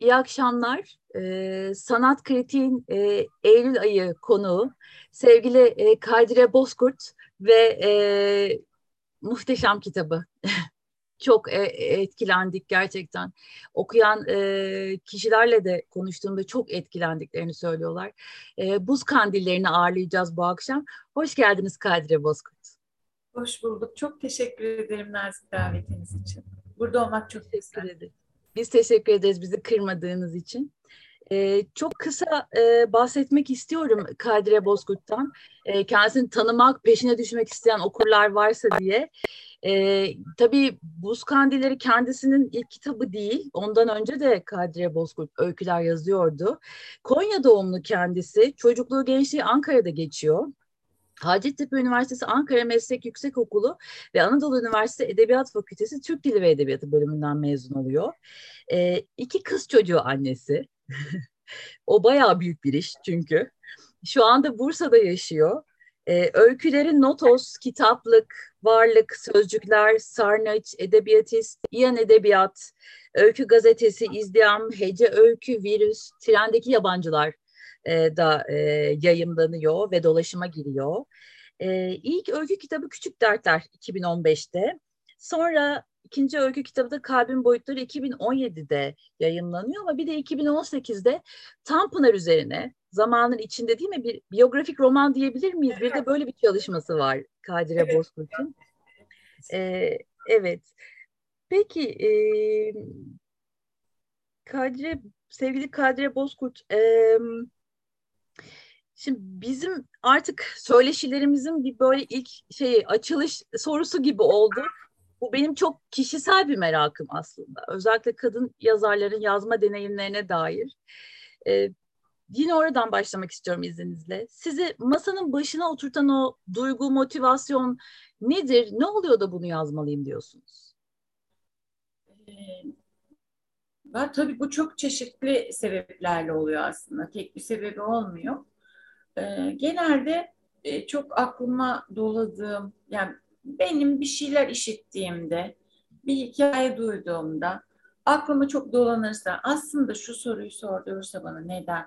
İyi akşamlar. Ee, Sanat Kritiğin e, Eylül ayı konuğu sevgili e, Kadire Bozkurt ve e, muhteşem kitabı. Çok e, etkilendik gerçekten. Okuyan e, kişilerle de konuştuğumda çok etkilendiklerini söylüyorlar. E, buz kandillerini ağırlayacağız bu akşam. Hoş geldiniz Kadire Bozkurt. Hoş bulduk. Çok teşekkür ederim nazik davetiniz için. Burada olmak çok teşekkür ederim. Biz teşekkür ederiz bizi kırmadığınız için. Ee, çok kısa e, bahsetmek istiyorum Kadire Bozkurt'tan. E, kendisini tanımak, peşine düşmek isteyen okurlar varsa diye. E, tabii Buz Kandilleri kendisinin ilk kitabı değil. Ondan önce de Kadire Bozkurt öyküler yazıyordu. Konya doğumlu kendisi. Çocukluğu, gençliği Ankara'da geçiyor. Hacettepe Üniversitesi Ankara Meslek Yüksekokulu ve Anadolu Üniversitesi Edebiyat Fakültesi Türk Dili ve Edebiyatı bölümünden mezun oluyor. E, iki kız çocuğu annesi. o bayağı büyük bir iş çünkü. Şu anda Bursa'da yaşıyor. E, öyküleri Notos, Kitaplık, Varlık, Sözcükler, Sarnıç, Edebiyatist, İyan Edebiyat, Öykü Gazetesi, İzdiham, Hece Öykü, Virüs, Trendeki Yabancılar e, da e, yayımlanıyor ve dolaşıma giriyor. E, ilk öykü kitabı Küçük Dertler 2015'te. Sonra ikinci öykü kitabı da Kalbin Boyutları 2017'de yayınlanıyor ama bir de 2018'de Tanpınar üzerine zamanın içinde değil mi bir biyografik roman diyebilir miyiz? Bir de böyle bir çalışması var Kadire evet. Bozkurt'un. Ee, evet. Peki e, Kadire, sevgili Kadire Bozkurt, e, Şimdi bizim artık söyleşilerimizin bir böyle ilk şey açılış sorusu gibi oldu. Bu benim çok kişisel bir merakım aslında. Özellikle kadın yazarların yazma deneyimlerine dair. Ee, yine oradan başlamak istiyorum izninizle. Sizi masanın başına oturtan o duygu, motivasyon nedir? Ne oluyor da bunu yazmalıyım diyorsunuz? Ee, ben, tabii bu çok çeşitli sebeplerle oluyor aslında. Tek bir sebebi olmuyor. Ee, genelde e, çok aklıma doladığım, yani benim bir şeyler işittiğimde, bir hikaye duyduğumda aklıma çok dolanırsa aslında şu soruyu sordurursa bana neden?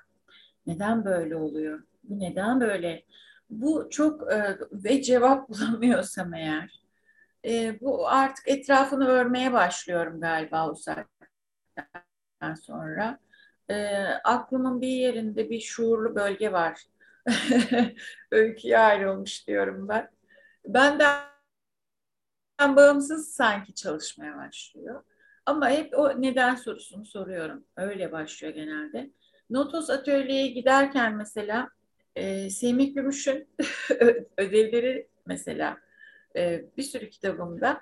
Neden böyle oluyor? Bu neden böyle? Bu çok e, ve cevap bulamıyorsam eğer e, bu artık etrafını örmeye başlıyorum galiba o saatten sonra. E, aklımın bir yerinde bir şuurlu bölge var. Öyküye ayrılmış diyorum ben. Benden bağımsız sanki çalışmaya başlıyor. Ama hep o neden sorusunu soruyorum. Öyle başlıyor genelde. Notos atölyeye giderken mesela e, Semih Gümüş'ün ödevleri mesela e, bir sürü kitabımda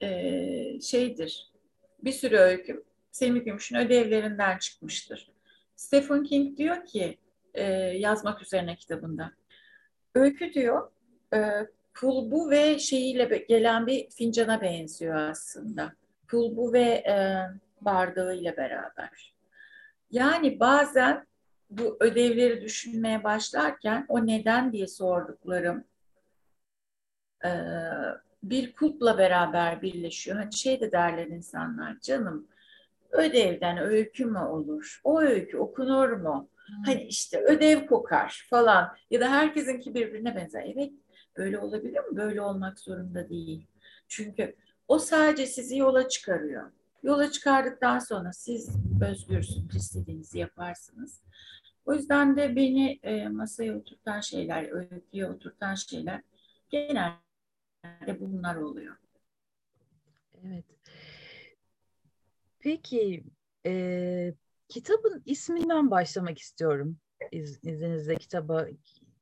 e, şeydir. Bir sürü öyküm Semih Gümüş'ün ödevlerinden çıkmıştır. Stephen King diyor ki e, yazmak üzerine kitabında. Öykü diyor e, kulbu ve şeyiyle gelen bir fincana benziyor aslında. Kulbu ve e, bardağıyla beraber. Yani bazen bu ödevleri düşünmeye başlarken o neden diye sorduklarım e, bir kulpla beraber birleşiyor. Hani şey de derler insanlar canım ödevden öykü mü olur? O öykü okunur mu? Hani işte ödev kokar falan ya da herkesinki birbirine benzer. Evet böyle olabilir mi? Böyle olmak zorunda değil. Çünkü o sadece sizi yola çıkarıyor. Yola çıkardıktan sonra siz özgürsünüz, istediğinizi yaparsınız. O yüzden de beni e, masaya oturtan şeyler, öyküye oturtan şeyler genelde bunlar oluyor. Evet. Peki e, kitabın isminden başlamak istiyorum. İz, izninizle kitaba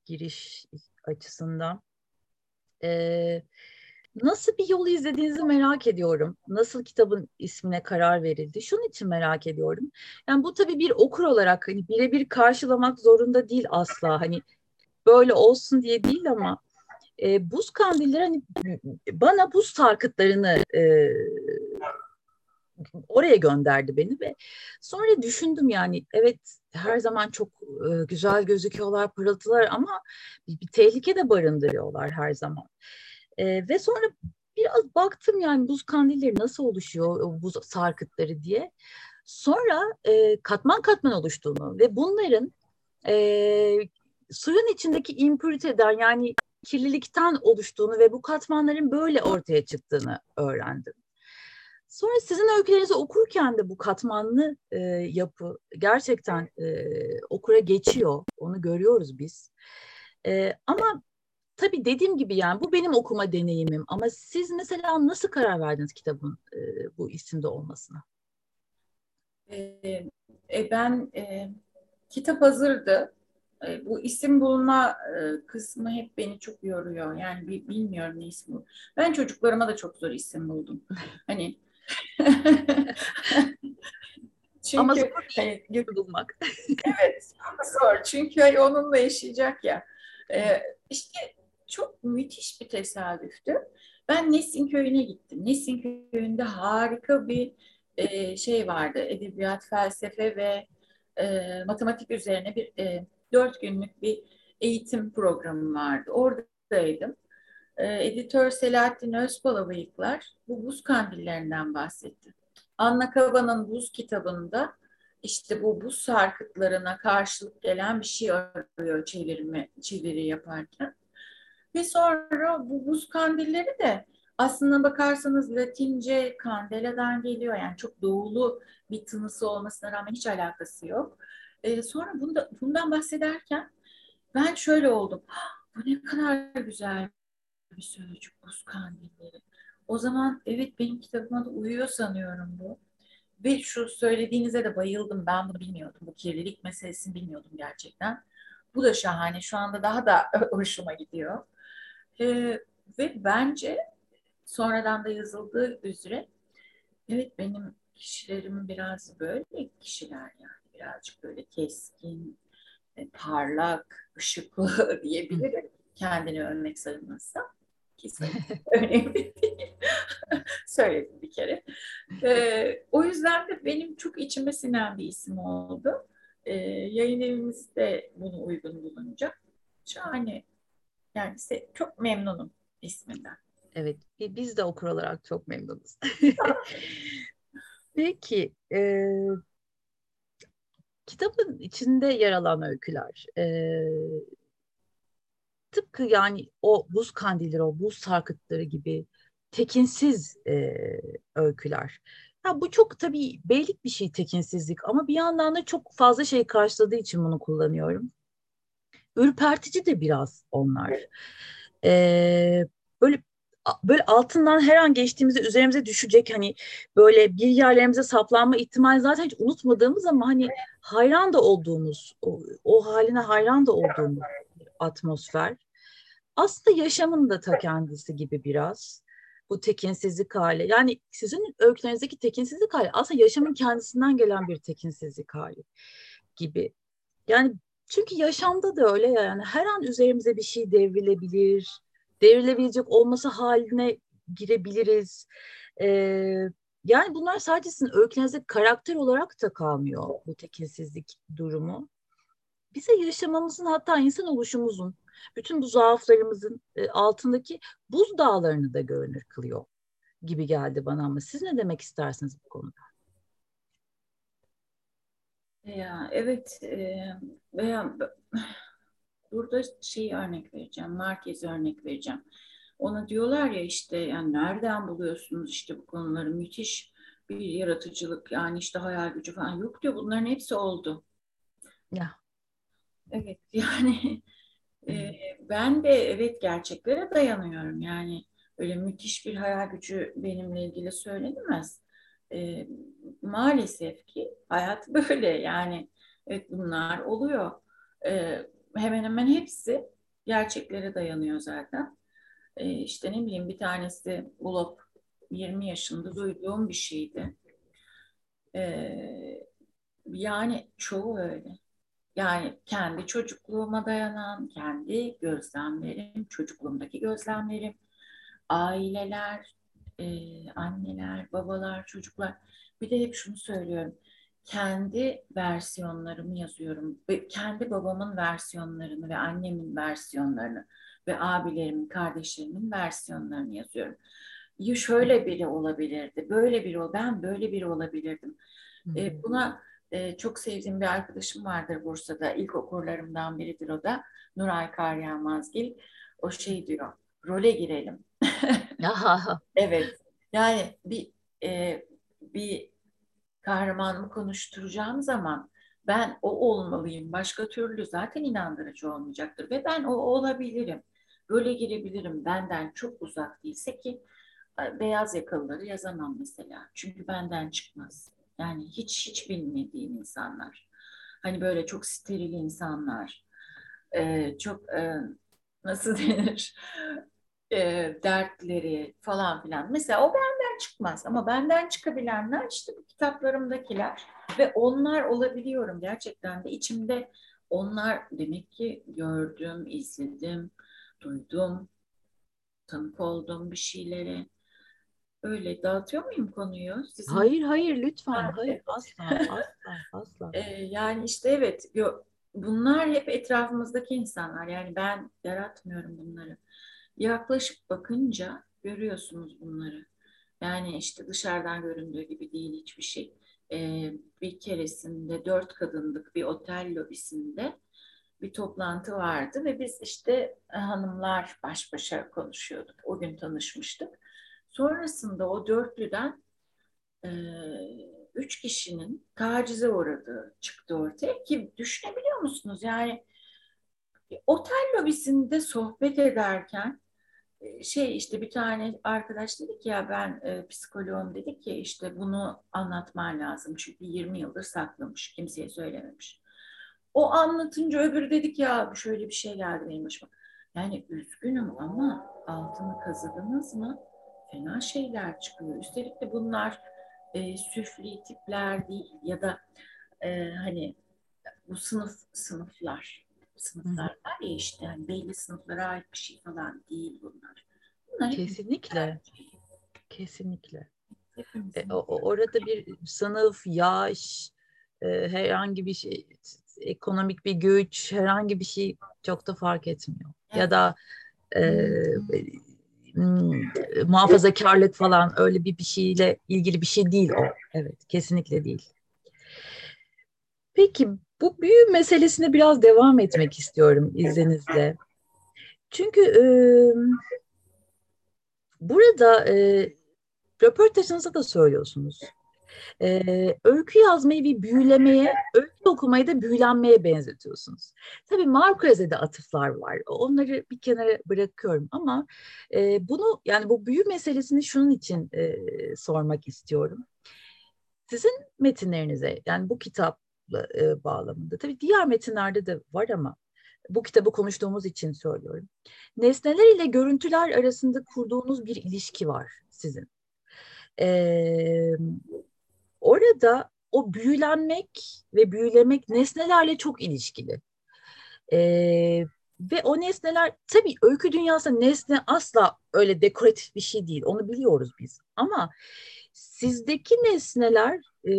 giriş açısından. Ee, nasıl bir yolu izlediğinizi merak ediyorum. Nasıl kitabın ismine karar verildi? Şunun için merak ediyorum. Yani bu tabii bir okur olarak hani birebir karşılamak zorunda değil asla. Hani böyle olsun diye değil ama e, buz kandilleri hani bana buz sarkıtlarını e, oraya gönderdi beni ve sonra düşündüm yani evet her zaman çok e, güzel gözüküyorlar pırıltılar ama bir, bir tehlike de barındırıyorlar her zaman. E, ve sonra biraz baktım yani buz kandilleri nasıl oluşuyor, buz sarkıtları diye. Sonra e, katman katman oluştuğunu ve bunların e, suyun içindeki impüriteden yani kirlilikten oluştuğunu ve bu katmanların böyle ortaya çıktığını öğrendim. Sonra sizin öykülerinizi okurken de bu katmanlı e, yapı gerçekten e, okura geçiyor. Onu görüyoruz biz. E, ama tabii dediğim gibi yani bu benim okuma deneyimim. Ama siz mesela nasıl karar verdiniz kitabın e, bu isimde olmasına? E, e, ben e, kitap hazırdı. E, bu isim bulma e, kısmı hep beni çok yoruyor. Yani bilmiyorum ne ismi. Ben çocuklarıma da çok zor isim buldum. Hani Çünkü Ama zor hani, bulmak. evet, zor. Çünkü hani onunla yaşayacak ya. Ee, işte çok müthiş bir tesadüftü. Ben Nesin Köyü'ne gittim. Nesin Köyü'nde harika bir e, şey vardı. Edebiyat, felsefe ve e, matematik üzerine bir e, dört günlük bir eğitim programı vardı. Oradaydım. E, editör Selahattin Özpala bıyıklar bu buz kandillerinden bahsetti. Anna Kava'nın buz kitabında işte bu buz sarkıtlarına karşılık gelen bir şey arıyor çevirme, çeviri yaparken. Ve sonra bu buz kandilleri de aslında bakarsanız Latince kandeladan geliyor. Yani çok doğulu bir tınısı olmasına rağmen hiç alakası yok. Ee, sonra bunda, bundan bahsederken ben şöyle oldum. Bu ne kadar güzel bir sözcük buz kandilleri. O zaman evet benim kitabıma da uyuyor sanıyorum bu. Ve şu söylediğinize de bayıldım. Ben bunu bilmiyordum. Bu kirlilik meselesini bilmiyordum gerçekten. Bu da şahane. Şu anda daha da hoşuma gidiyor. Ee, ve bence sonradan da yazıldığı üzere evet benim kişilerim biraz böyle kişiler yani. Birazcık böyle keskin, e, parlak, ışıklı diyebilirim. Kendini övmek sayılmazsa kesin önemli değil. Söyledim bir kere. Ee, o yüzden de benim çok içime sinen bir isim oldu. Ee, yayın evimiz de bunu uygun bulunca. Şahane. Yani çok memnunum isminden. Evet, biz de okur olarak çok memnunuz. Peki, e, kitabın içinde yer alan öyküler, e, tıpkı yani o buz kandilleri, o buz sarkıtları gibi tekinsiz e, öyküler. Ha, bu çok tabii beylik bir şey tekinsizlik ama bir yandan da çok fazla şey karşıladığı için bunu kullanıyorum. Ürpertici de biraz onlar. Ee, böyle böyle altından her an geçtiğimizde üzerimize düşecek hani böyle bir yerlerimize saplanma ihtimali zaten hiç unutmadığımız ama hani hayran da olduğumuz o, o haline hayran da olduğumuz atmosfer aslında yaşamın da ta kendisi gibi biraz bu tekinsizlik hali. Yani sizin öykülerinizdeki tekinsizlik hali aslında yaşamın kendisinden gelen bir tekinsizlik hali gibi. Yani çünkü yaşamda da öyle yani her an üzerimize bir şey devrilebilir, devrilebilecek olması haline girebiliriz. Ee, yani bunlar sadece sizin öykünüzde karakter olarak da kalmıyor bu tekinsizlik durumu. Bize yaşamamızın hatta insan oluşumuzun bütün bu zaaflarımızın e, altındaki buz dağlarını da görünür kılıyor gibi geldi bana ama siz ne demek istersiniz bu konuda? Ya evet e, veya burada şey örnek vereceğim, Marquez örnek vereceğim. Ona diyorlar ya işte yani nereden buluyorsunuz işte bu konuları müthiş bir yaratıcılık yani işte hayal gücü falan yok diyor bunların hepsi oldu. Ya. Evet yani e, ben de evet gerçeklere dayanıyorum. Yani öyle müthiş bir hayal gücü benimle ilgili söylenemez. E, maalesef ki hayat böyle yani evet bunlar oluyor. E, hemen hemen hepsi gerçeklere dayanıyor zaten. E, işte ne bileyim bir tanesi Ulop 20 yaşında duyduğum bir şeydi. E, yani çoğu öyle. Yani kendi çocukluğuma dayanan, kendi gözlemlerim, çocukluğumdaki gözlemlerim, aileler, e, anneler, babalar, çocuklar. Bir de hep şunu söylüyorum. Kendi versiyonlarımı yazıyorum. Kendi babamın versiyonlarını ve annemin versiyonlarını ve abilerimin, kardeşlerimin versiyonlarını yazıyorum. ya şöyle biri olabilirdi, böyle biri ben böyle biri olabilirdim. E, buna e, çok sevdiğim bir arkadaşım vardır Bursa'da. İlk okurlarımdan biridir o da. Nuray Karyamazgil. O şey diyor, role girelim. evet. Yani bir e, bir kahramanımı konuşturacağım zaman ben o olmalıyım. Başka türlü zaten inandırıcı olmayacaktır ve ben o olabilirim. Böyle girebilirim. Benden çok uzak değilse ki e, beyaz yakalıları yazamam mesela. Çünkü benden çıkmaz. Yani hiç hiç bilmediğim insanlar. Hani böyle çok steril insanlar. Ee, çok e, nasıl denir? E, dertleri falan filan. Mesela o benden çıkmaz ama benden çıkabilenler işte bu kitaplarımdakiler ve onlar olabiliyorum gerçekten de içimde onlar demek ki gördüm, izledim, duydum, tanık oldum bir şeylere. Öyle dağıtıyor muyum konuyu? Sizin... Hayır hayır lütfen. Hayır asla asla asla. Ee, yani işte evet bunlar hep etrafımızdaki insanlar. Yani ben yaratmıyorum bunları. Yaklaşıp bakınca görüyorsunuz bunları. Yani işte dışarıdan göründüğü gibi değil hiçbir şey. Ee, bir keresinde dört kadınlık bir otel lobisinde bir toplantı vardı ve biz işte hanımlar baş başa konuşuyorduk. O gün tanışmıştık. Sonrasında o dörtlüden e, üç kişinin tacize uğradığı çıktı ortaya ki düşünebiliyor musunuz? Yani otel lobisinde sohbet ederken e, şey işte bir tane arkadaş dedi ki ya ben e, psikoloğum dedi ki işte bunu anlatman lazım çünkü 20 yıldır saklamış kimseye söylememiş. O anlatınca öbürü dedi ki ya şöyle bir şey geldi benim başıma. Yani üzgünüm ama altını kazıdınız mı? Fena şeyler çıkıyor. Üstelik de bunlar e, süfli tipler değil ya da e, hani bu sınıf sınıflar sınıflar var ya işte yani belli sınıflara ait bir şey falan değil bunlar. bunlar Kesinlikle. Kesinlikle. E, o, orada bir sınıf, yaş, e, herhangi bir şey, ekonomik bir güç, herhangi bir şey çok da fark etmiyor. Evet. Ya da e, Hmm, muhafazakarlık falan öyle bir bir şeyle ilgili bir şey değil o. Evet, kesinlikle değil. Peki bu büyü meselesine biraz devam etmek istiyorum izninizle. Çünkü e, burada e, röportajınızda da söylüyorsunuz e, öykü yazmayı bir büyülemeye, öykü okumayı da büyülenmeye benzetiyorsunuz. Tabii Marquez'e atıflar var. Onları bir kenara bırakıyorum ama e, bunu yani bu büyü meselesini şunun için e, sormak istiyorum. Sizin metinlerinize yani bu kitap e, bağlamında tabii diğer metinlerde de var ama bu kitabı konuştuğumuz için söylüyorum. Nesneler ile görüntüler arasında kurduğunuz bir ilişki var sizin. Ee, Orada o büyülenmek ve büyülemek nesnelerle çok ilişkili. Ee, ve o nesneler tabii öykü dünyasında nesne asla öyle dekoratif bir şey değil. Onu biliyoruz biz. Ama sizdeki nesneler e,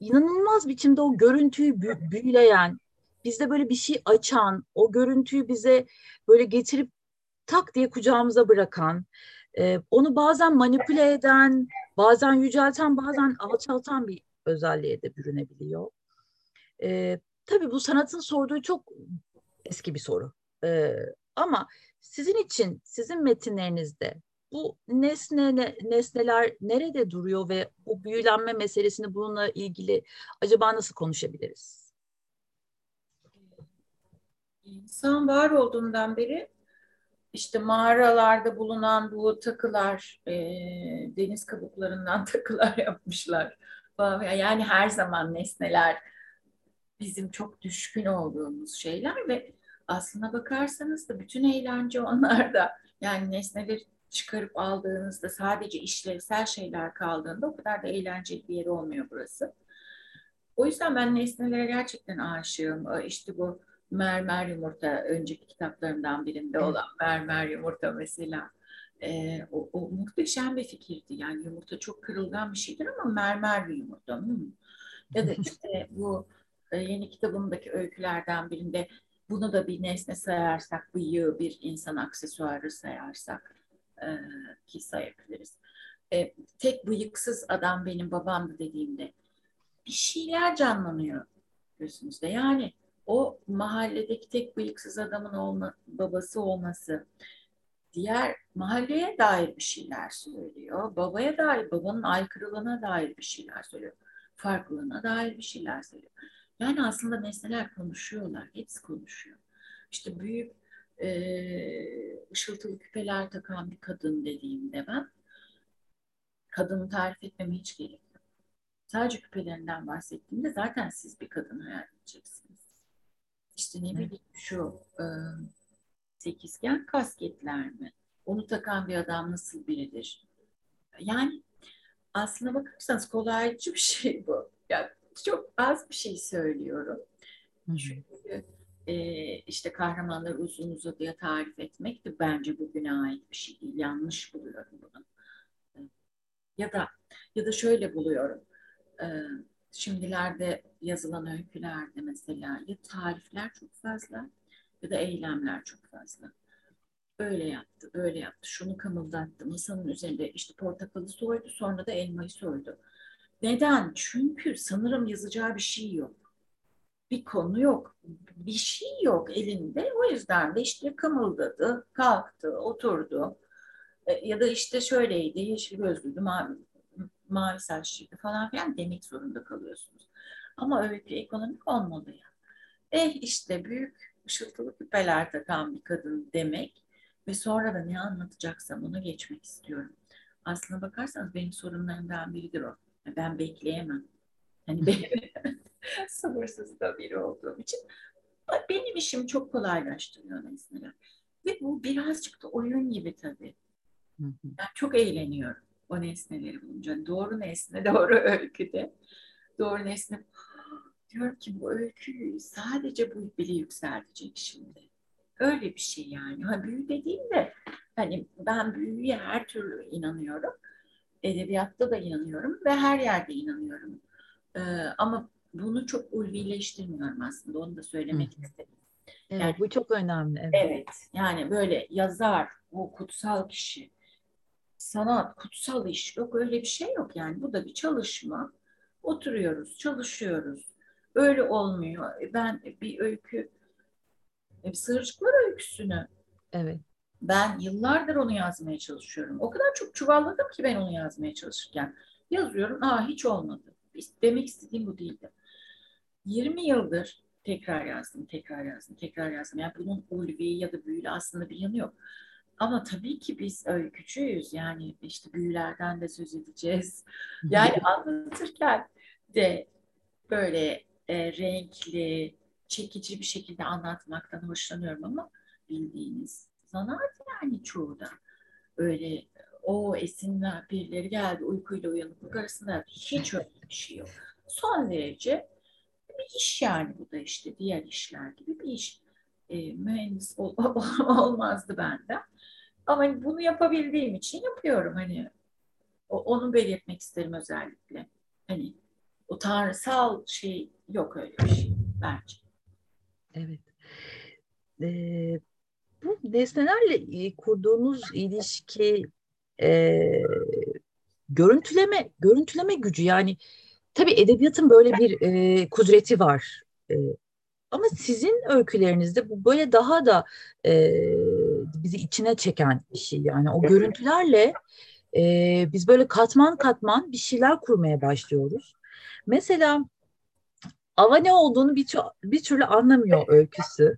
inanılmaz biçimde o görüntüyü büyüleyen, bizde böyle bir şey açan, o görüntüyü bize böyle getirip tak diye kucağımıza bırakan, e, onu bazen manipüle eden, bazen yücelten, bazen alçaltan bir özelliğe de bürünebiliyor. E, tabii bu sanatın sorduğu çok eski bir soru. E, ama sizin için, sizin metinlerinizde bu nesne, nesneler nerede duruyor ve bu büyülenme meselesini bununla ilgili acaba nasıl konuşabiliriz? İnsan var olduğundan beri işte mağaralarda bulunan bu takılar, e, deniz kabuklarından takılar yapmışlar. Yani her zaman nesneler bizim çok düşkün olduğumuz şeyler ve aslına bakarsanız da bütün eğlence onlarda. Yani nesneleri çıkarıp aldığınızda sadece işlevsel şeyler kaldığında o kadar da eğlenceli bir yer olmuyor burası. O yüzden ben nesnelere gerçekten aşığım. İşte bu mermer yumurta önceki kitaplarımdan birinde olan mermer yumurta mesela. E, o, o muhteşem bir fikirdi. Yani yumurta çok kırılgan bir şeydir ama mermer bir yumurta. Hmm. Ya da işte bu e, yeni kitabımdaki öykülerden birinde bunu da bir nesne sayarsak, bıyığı bir insan aksesuarı sayarsak e, ki sayabiliriz. E, tek bıyıksız adam benim babamdı dediğimde bir şeyler canlanıyor gözünüzde. Yani o mahalledeki tek bıyıksız adamın olma, babası olması diğer mahalleye dair bir şeyler söylüyor. Babaya dair, babanın aykırılığına dair bir şeyler söylüyor. Farklılığına dair bir şeyler söylüyor. Yani aslında nesneler konuşuyorlar. Hepsi konuşuyor. İşte büyük e, ışıltılı küpeler takan bir kadın dediğimde ben kadını tarif etmeme hiç gerek yok. Sadece küpelerinden bahsettiğimde zaten siz bir kadın hayal edeceksiniz. İşte ne bileyim şu e, sekizgen kasketler mi? Onu takan bir adam nasıl biridir? Yani aslına bakarsanız kolaycı bir şey bu. Yani çok az bir şey söylüyorum. Çünkü e, işte kahramanları uzun uzadıya tarif etmek de bence bugüne ait bir şey değil. Yanlış buluyorum bunu. Ya da ya da şöyle buluyorum. E, şimdilerde yazılan öykülerde mesela ya tarifler çok fazla ya da eylemler çok fazla. Öyle yaptı, böyle yaptı, şunu kımıldattı, masanın üzerinde işte portakalı soydu, sonra da elmayı soydu. Neden? Çünkü sanırım yazacağı bir şey yok. Bir konu yok, bir şey yok elinde. O yüzden de işte kımıldadı, kalktı, oturdu. E, ya da işte şöyleydi, yeşil gözlüydü, mavi, mavi saçlıydı falan filan demek zorunda kalıyorsunuz. Ama öykü ekonomik olmalı ya. Eh işte büyük ışıltılı küpeler takan bir kadın demek ve sonra da ne anlatacaksam onu geçmek istiyorum. Aslına bakarsanız benim sorunlarımdan biridir o. Ben bekleyemem. Hani benim sabırsız da biri olduğum için benim işim çok kolaylaştırıyor nesneler. Ve bu birazcık da oyun gibi tabii. Ben çok eğleniyorum o nesneleri bulunca. Doğru nesne, doğru öyküde. Doğru nesne diyorum ki bu öyküyü sadece bu bile yükseltecek şimdi. Öyle bir şey yani. Ha, büyü dediğimde hani ben büyüye her türlü inanıyorum. Edebiyatta da inanıyorum ve her yerde inanıyorum. Ee, ama bunu çok ulvileştirmiyorum aslında. Onu da söylemek Hı. istedim. Evet, yani, bu çok önemli. Evet. evet, yani böyle yazar, o kutsal kişi, sanat, kutsal iş yok öyle bir şey yok yani. Bu da bir çalışma. Oturuyoruz, çalışıyoruz. Öyle olmuyor. E, ben bir öykü, bir sığırcıklar öyküsünü evet. ben yıllardır onu yazmaya çalışıyorum. O kadar çok çuvalladım ki ben onu yazmaya çalışırken. Yazıyorum, aa hiç olmadı. Demek istediğim bu değildi. 20 yıldır tekrar yazdım, tekrar yazdım, tekrar yazdım. Yani bunun ulvi ya da büyülü aslında bir yanı yok. Ama tabii ki biz öykücüyüz. Yani işte büyülerden de söz edeceğiz. Yani anlatırken de böyle e, renkli, çekici bir şekilde anlatmaktan hoşlanıyorum ama bildiğiniz sanat yani çoğu da öyle o esinler birileri geldi uykuyla uyanıklık arasında hiç öyle bir şey yok. Son derece bir iş yani bu da işte diğer işler gibi bir iş. E, mühendis ol, olmazdı benden. Ama bunu yapabildiğim için yapıyorum hani. Onu belirtmek isterim özellikle. Hani o tanrısal şey yok öyle bir şey bence. Evet. Ee, bu nesnelerle kurduğunuz ilişki e, görüntüleme görüntüleme gücü yani tabii edebiyatın böyle bir e, kudreti var. E, ama sizin öykülerinizde bu böyle daha da e, bizi içine çeken bir şey yani o görüntülerle e, biz böyle katman katman bir şeyler kurmaya başlıyoruz. Mesela ava ne olduğunu bir, bir türlü anlamıyor öyküsü.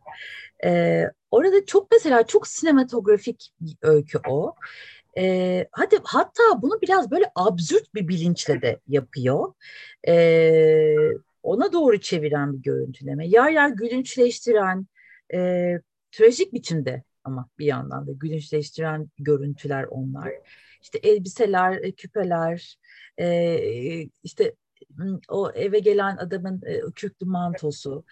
Ee, orada çok mesela çok sinematografik bir öykü o. Ee, hadi hatta bunu biraz böyle absürt bir bilinçle de yapıyor. Ee, ona doğru çeviren bir görüntüleme. Yer yer gülünçleştiren, e, trajik biçimde ama bir yandan da gülünçleştiren görüntüler onlar. İşte elbiseler, e, küpeler, e, işte o eve gelen adamın e, kürklü mantosu,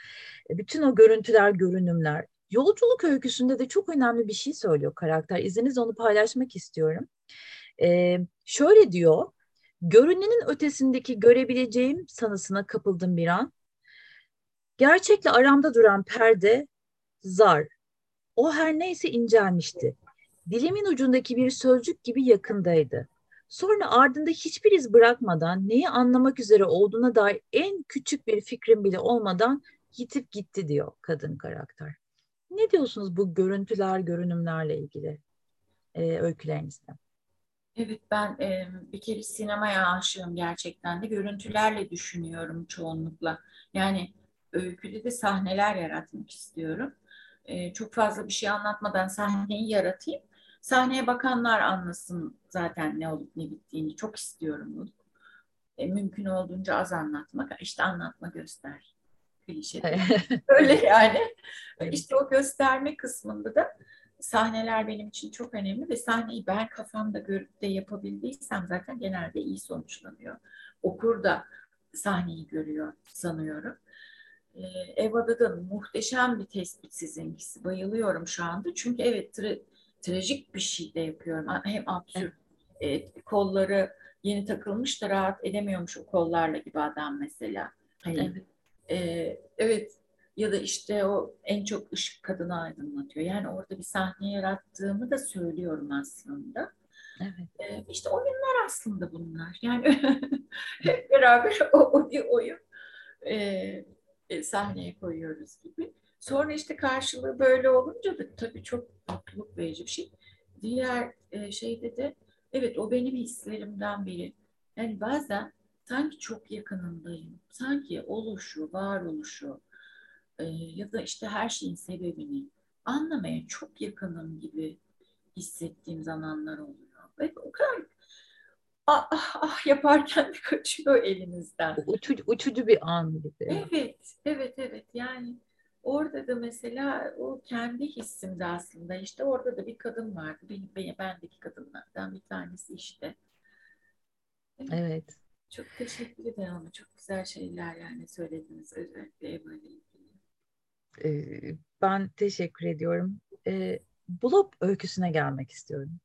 e, bütün o görüntüler, görünümler. Yolculuk öyküsünde de çok önemli bir şey söylüyor karakter. İzninizle onu paylaşmak istiyorum. E, şöyle diyor, görünenin ötesindeki görebileceğim sanısına kapıldım bir an. Gerçekle aramda duran perde zar. O her neyse incelmişti. Dilimin ucundaki bir sözcük gibi yakındaydı. Sonra ardında hiçbir iz bırakmadan neyi anlamak üzere olduğuna dair en küçük bir fikrim bile olmadan yitip gitti diyor kadın karakter. Ne diyorsunuz bu görüntüler, görünümlerle ilgili e, öykülerinizde? Evet ben e, bir kere sinemaya aşığım gerçekten de görüntülerle düşünüyorum çoğunlukla. Yani öyküde de sahneler yaratmak istiyorum. E, çok fazla bir şey anlatmadan sahneyi yaratayım. Sahneye bakanlar anlasın zaten ne olup ne bittiğini çok istiyorum bunu. E, mümkün olduğunca az anlatmak. İşte anlatma göster. Klişe. Öyle yani. İşte o gösterme kısmında da sahneler benim için çok önemli ve sahneyi ben kafamda görüp de yapabildiysem zaten genelde iyi sonuçlanıyor. Okur da sahneyi görüyor sanıyorum. Ee, Eva'da da muhteşem bir tespit sizinkisi. Bayılıyorum şu anda. Çünkü evet tra- trajik bir şey de yapıyorum. Hem absürt e, kolları yeni takılmış da rahat edemiyormuş o kollarla gibi adam mesela. Hani evet. E, evet ya da işte o en çok ışık kadını aydınlatıyor. Yani orada bir sahne yarattığımı da söylüyorum aslında. Evet. Ee, işte oyunlar aslında bunlar. Yani hep beraber o, o bir oyun e, e, sahneye koyuyoruz gibi. Sonra işte karşılığı böyle olunca da tabii çok mutluluk verici bir şey. Diğer e, şeyde de evet o benim hislerimden biri. Yani bazen sanki çok yakınındayım. Sanki oluşu, varoluşu, e, ya da işte her şeyin sebebini anlamaya çok yakınım gibi hissettiğim zamanlar oluyor. Ve o kadar ah, ah, ah yaparken de kaçıyor elinizden. Uçucu, uçucu bir an gibi. Evet, evet, evet. Yani orada da mesela o kendi hissimde aslında işte orada da bir kadın vardı. Benim, benim bendeki kadınlardan bir tanesi işte. Evet. evet. Çok teşekkür ederim ama çok güzel şeyler yani söylediniz özellikle Eva ile ben teşekkür ediyorum. E, Blob öyküsüne gelmek istiyorum.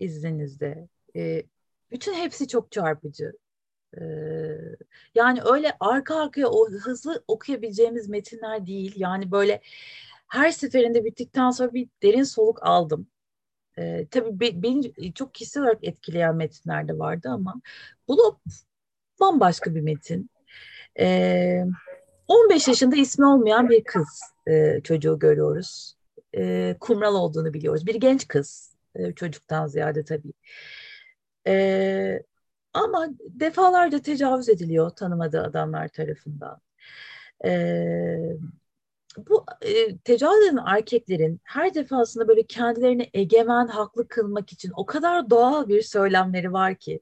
İzninizle. Bütün hepsi çok çarpıcı. yani öyle arka arkaya o hızlı okuyabileceğimiz metinler değil. Yani böyle her seferinde bittikten sonra bir derin soluk aldım. E, tabii be, beni çok kişisel olarak etkileyen metinler de vardı ama Blob bambaşka bir metin. E, 15 yaşında ismi olmayan bir kız e, çocuğu görüyoruz. E, kumral olduğunu biliyoruz. Bir genç kız e, çocuktan ziyade tabii. E, ama defalarca tecavüz ediliyor tanımadığı adamlar tarafından. E, bu e, tecavüz eden erkeklerin her defasında böyle kendilerini egemen, haklı kılmak için o kadar doğal bir söylemleri var ki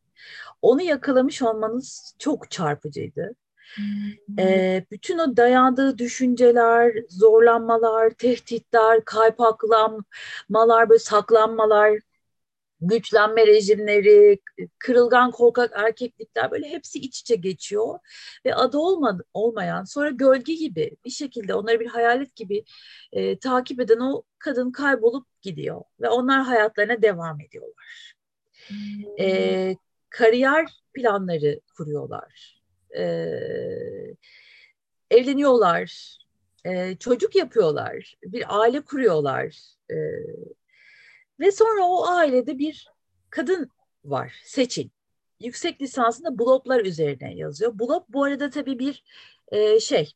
onu yakalamış olmanız çok çarpıcıydı. E, bütün o dayandığı düşünceler, zorlanmalar, tehditler, kaypaklamalar, böyle saklanmalar, güçlenme rejimleri, kırılgan korkak erkeklikler böyle hepsi iç içe geçiyor ve adı olmadı, olmayan sonra gölge gibi bir şekilde onları bir hayalet gibi e, takip eden o kadın kaybolup gidiyor ve onlar hayatlarına devam ediyorlar. Hmm. E, kariyer planları kuruyorlar e, evleniyorlar, e, çocuk yapıyorlar, bir aile kuruyorlar. E, ve sonra o ailede bir kadın var, Seçil. Yüksek lisansında bloglar üzerine yazıyor. Blog bu arada tabii bir e, şey,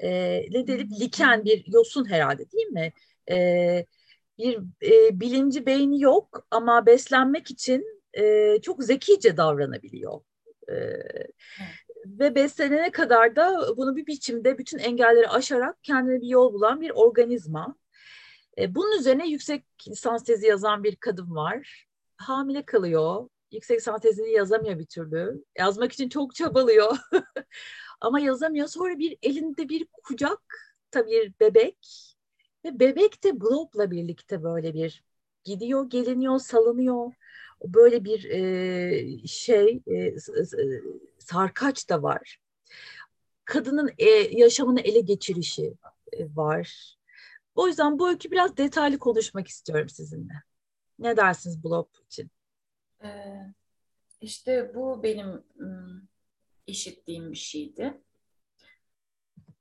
e, ne dedik, liken bir yosun herhalde değil mi? E, bir e, bilinci beyni yok ama beslenmek için e, çok zekice davranabiliyor. E, ve beslenene kadar da bunu bir biçimde bütün engelleri aşarak kendine bir yol bulan bir organizma. E, bunun üzerine yüksek lisans tezi yazan bir kadın var. Hamile kalıyor. Yüksek lisans tezini yazamıyor bir türlü. Yazmak için çok çabalıyor. Ama yazamıyor. Sonra bir elinde bir kucak, tabii bir bebek. Ve bebek de Glob'la birlikte böyle bir gidiyor, geliniyor, salınıyor böyle bir e, şey e, sarkaç da var. Kadının e, yaşamını ele geçirişi e, var. O yüzden bu öykü biraz detaylı konuşmak istiyorum sizinle. Ne dersiniz blog için? Ee, işte bu benim ım, işittiğim bir şeydi.